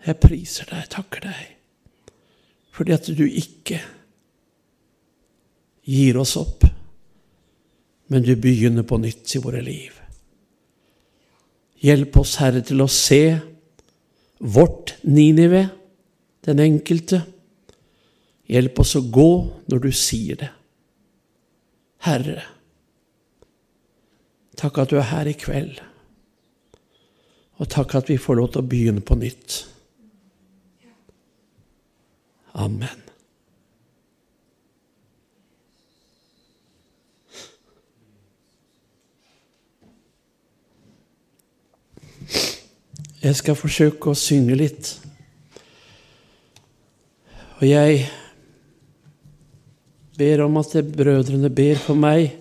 Jeg priser deg, takker deg, fordi at du ikke gir oss opp. men du begynner på nytt i våre liv. Hjelp oss, Herre, til å se vårt Ninive, den enkelte. Hjelp oss å gå når du sier det. Herre, takk at du er her i kveld. Og takk at vi får lov til å begynne på nytt. Amen. Jeg skal forsøke å synge litt. Og jeg ber om at brødrene ber for meg.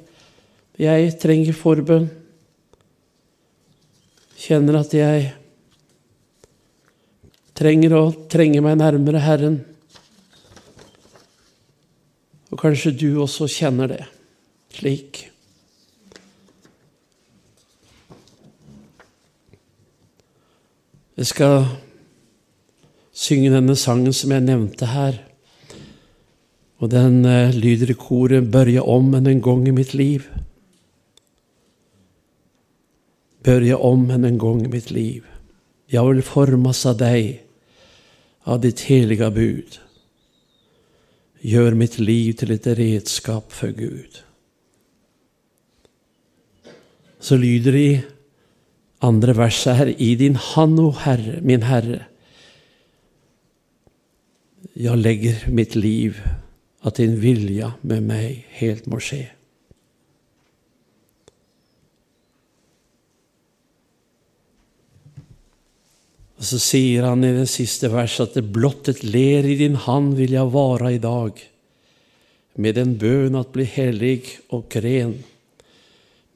Jeg trenger forbønn. Kjenner at jeg trenger å trenge meg nærmere Herren. Og kanskje du også kjenner det slik. Jeg skal synge denne sangen som jeg nevnte her. Og den eh, lyder i koret 'Børje om enn en gang i mitt liv'. Børje om enn en gang i mitt liv. Jeg vil formas av deg, av ditt heliga bud. Gjør mitt liv til et redskap for Gud. Så lyder det i andre verset her, i din hand, o Herre, min Herre, jeg legger mitt liv, at din vilja med meg helt må skje. Og Så sier han i det siste verset at det blott et ler i din hand vil jeg vara i dag, med en bøn at bli hellig og ren.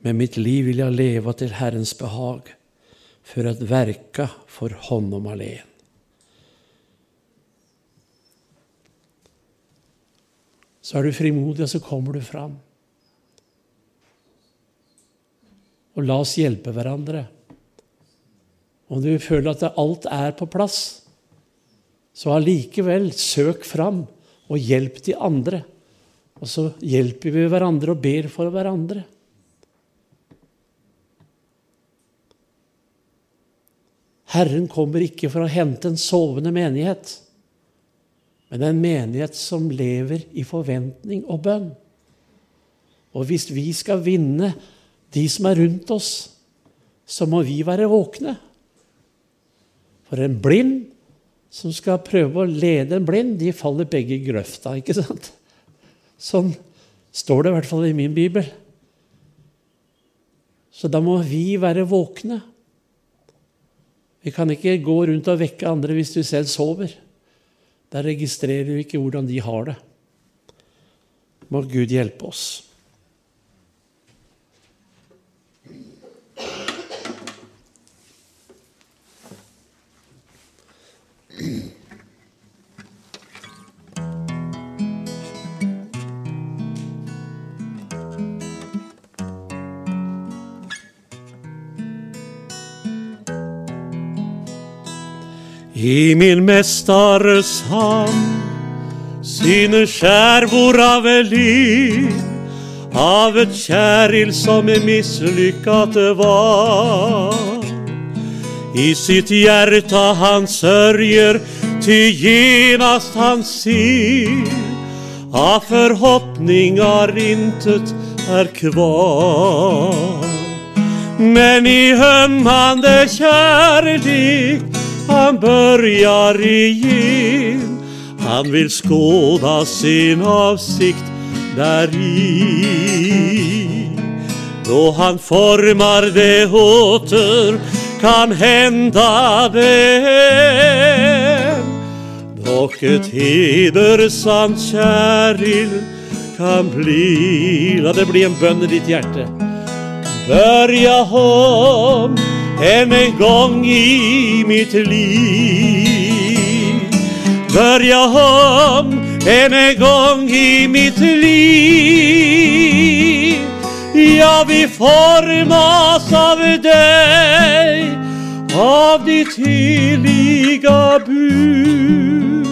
Med mitt liv vil jeg leva til Herrens behag, for at verka for honom alene. Så er du frimodig, og så kommer du fram. Og la oss hjelpe hverandre. Om du føler at alt er på plass, så allikevel søk fram og hjelp de andre. Og så hjelper vi hverandre og ber for hverandre. Herren kommer ikke for å hente en sovende menighet, men en menighet som lever i forventning og bønn. Og hvis vi skal vinne de som er rundt oss, så må vi være våkne. For en blind som skal prøve å lede en blind, de faller begge i grøfta. ikke sant? Sånn står det i hvert fall i min bibel. Så da må vi være våkne. Vi kan ikke gå rundt og vekke andre hvis du selv sover. Da registrerer vi ikke hvordan de har det. Må Gud hjelpe oss. I min mestares hand synes skjærvor av liv av et kjæril som er mislykkat var. I sitt hjerte han sørger, til genast han sier av forhåpningar intet er kvar. Men i ømmande kjærlighet han börjar igen. Han vill skåda sin avsikt däri Då han formar det åter kan hända det. Dock ett hedersamt käril kan bli. La det bli en bønn i ditt hjerte. Börja om än en gång i mitt liv. Börja om än en gång i mitt liv. Jag vill formas av dig, av ditt heliga bud.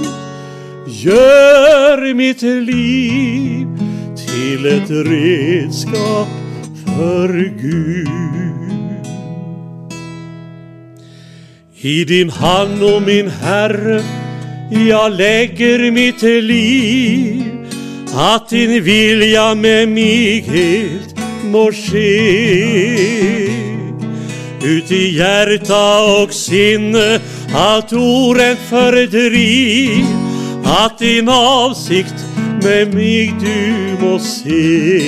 Gör mitt liv till ett redskap for Gud. I din hand, o min Herre, jag lägger mitt liv, att din vilja med mig helt må ske. Ut i hjärta och sinne allt orätt fördriv, att din avsikt med mig du må se.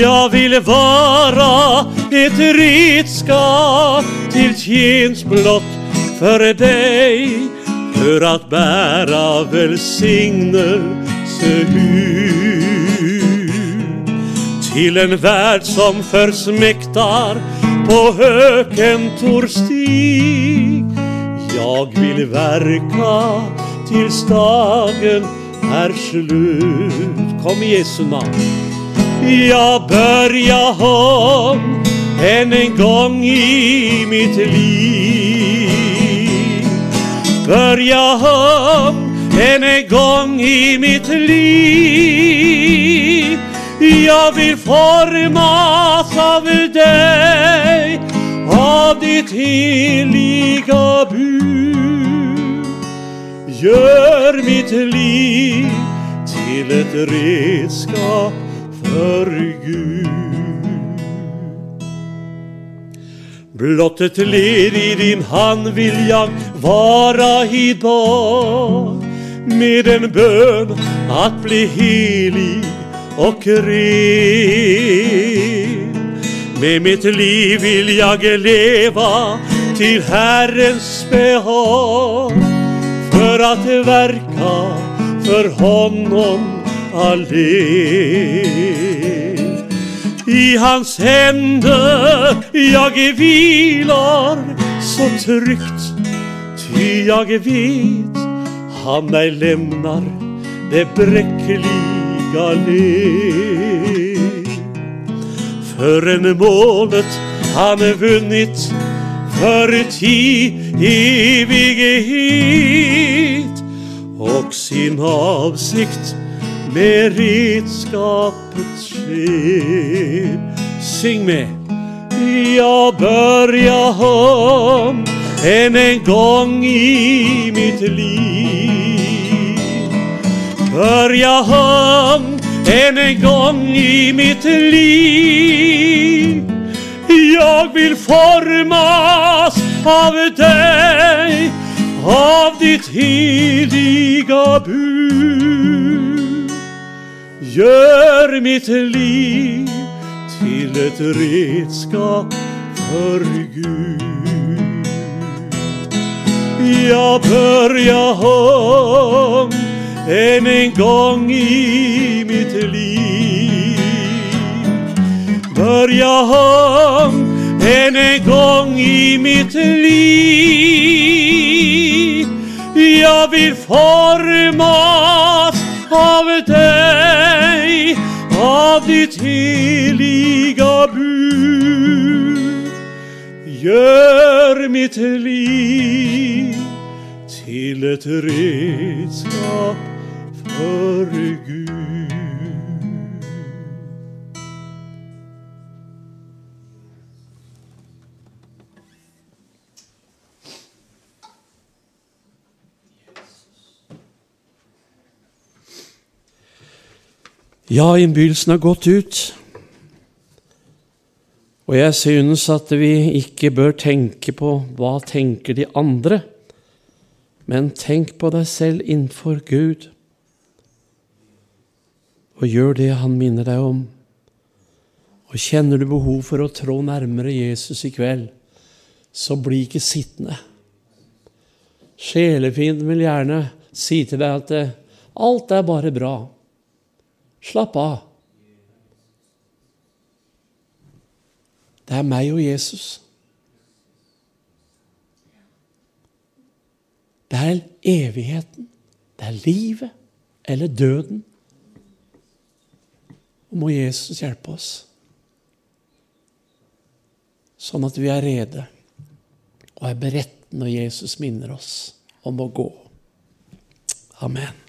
Jag vill vara ett redskap till tjänst blott för dig för att bära välsignelse ut till en värld som försmäktar på Hökentorstig stig. Jag vill verka tills dagen är slut. Kom i Jesu namn. Jag börjar om än en gång i mitt liv. Börja om än en gång i mitt liv. Jag vill formas av dig, av ditt heliga bud. Gör mitt liv till ett redskap Gud. Blott ett led i din hand vill jag vara idag med en bön att bli helig och ren. Med mitt liv vill jag leva till Herrens behag för att verka för honom allen. I hans hende jeg hviler så trygt, ty jeg vet han meg lemnar det bräckliga led. en målet han vunnit för ti evighet och sin avsikt med redskapet sker. Sing med. Jag börjar om än en gång i mitt liv. Börja om än en gång i mitt liv. Jag vill formas av dig, av ditt heliga bud. Gör mitt liv til et redskap for Gud. Jag börjar om än en gång i mitt liv. Börja om än en gång i mitt liv. Jag vill formas av av ditt heliga bud. Gör mitt liv till ett redskap för Gud. Ja, innbydelsen har gått ut. Og jeg synes at vi ikke bør tenke på hva tenker de andre, men tenk på deg selv innenfor Gud, og gjør det Han minner deg om. Og kjenner du behov for å trå nærmere Jesus i kveld, så bli ikke sittende. Sjelefienden vil gjerne si til deg at eh, alt er bare bra. Slapp av. Det er meg og Jesus. Det er evigheten. Det er livet eller døden. Og må Jesus hjelpe oss, sånn at vi er rede og er beredt når Jesus minner oss om å gå. Amen.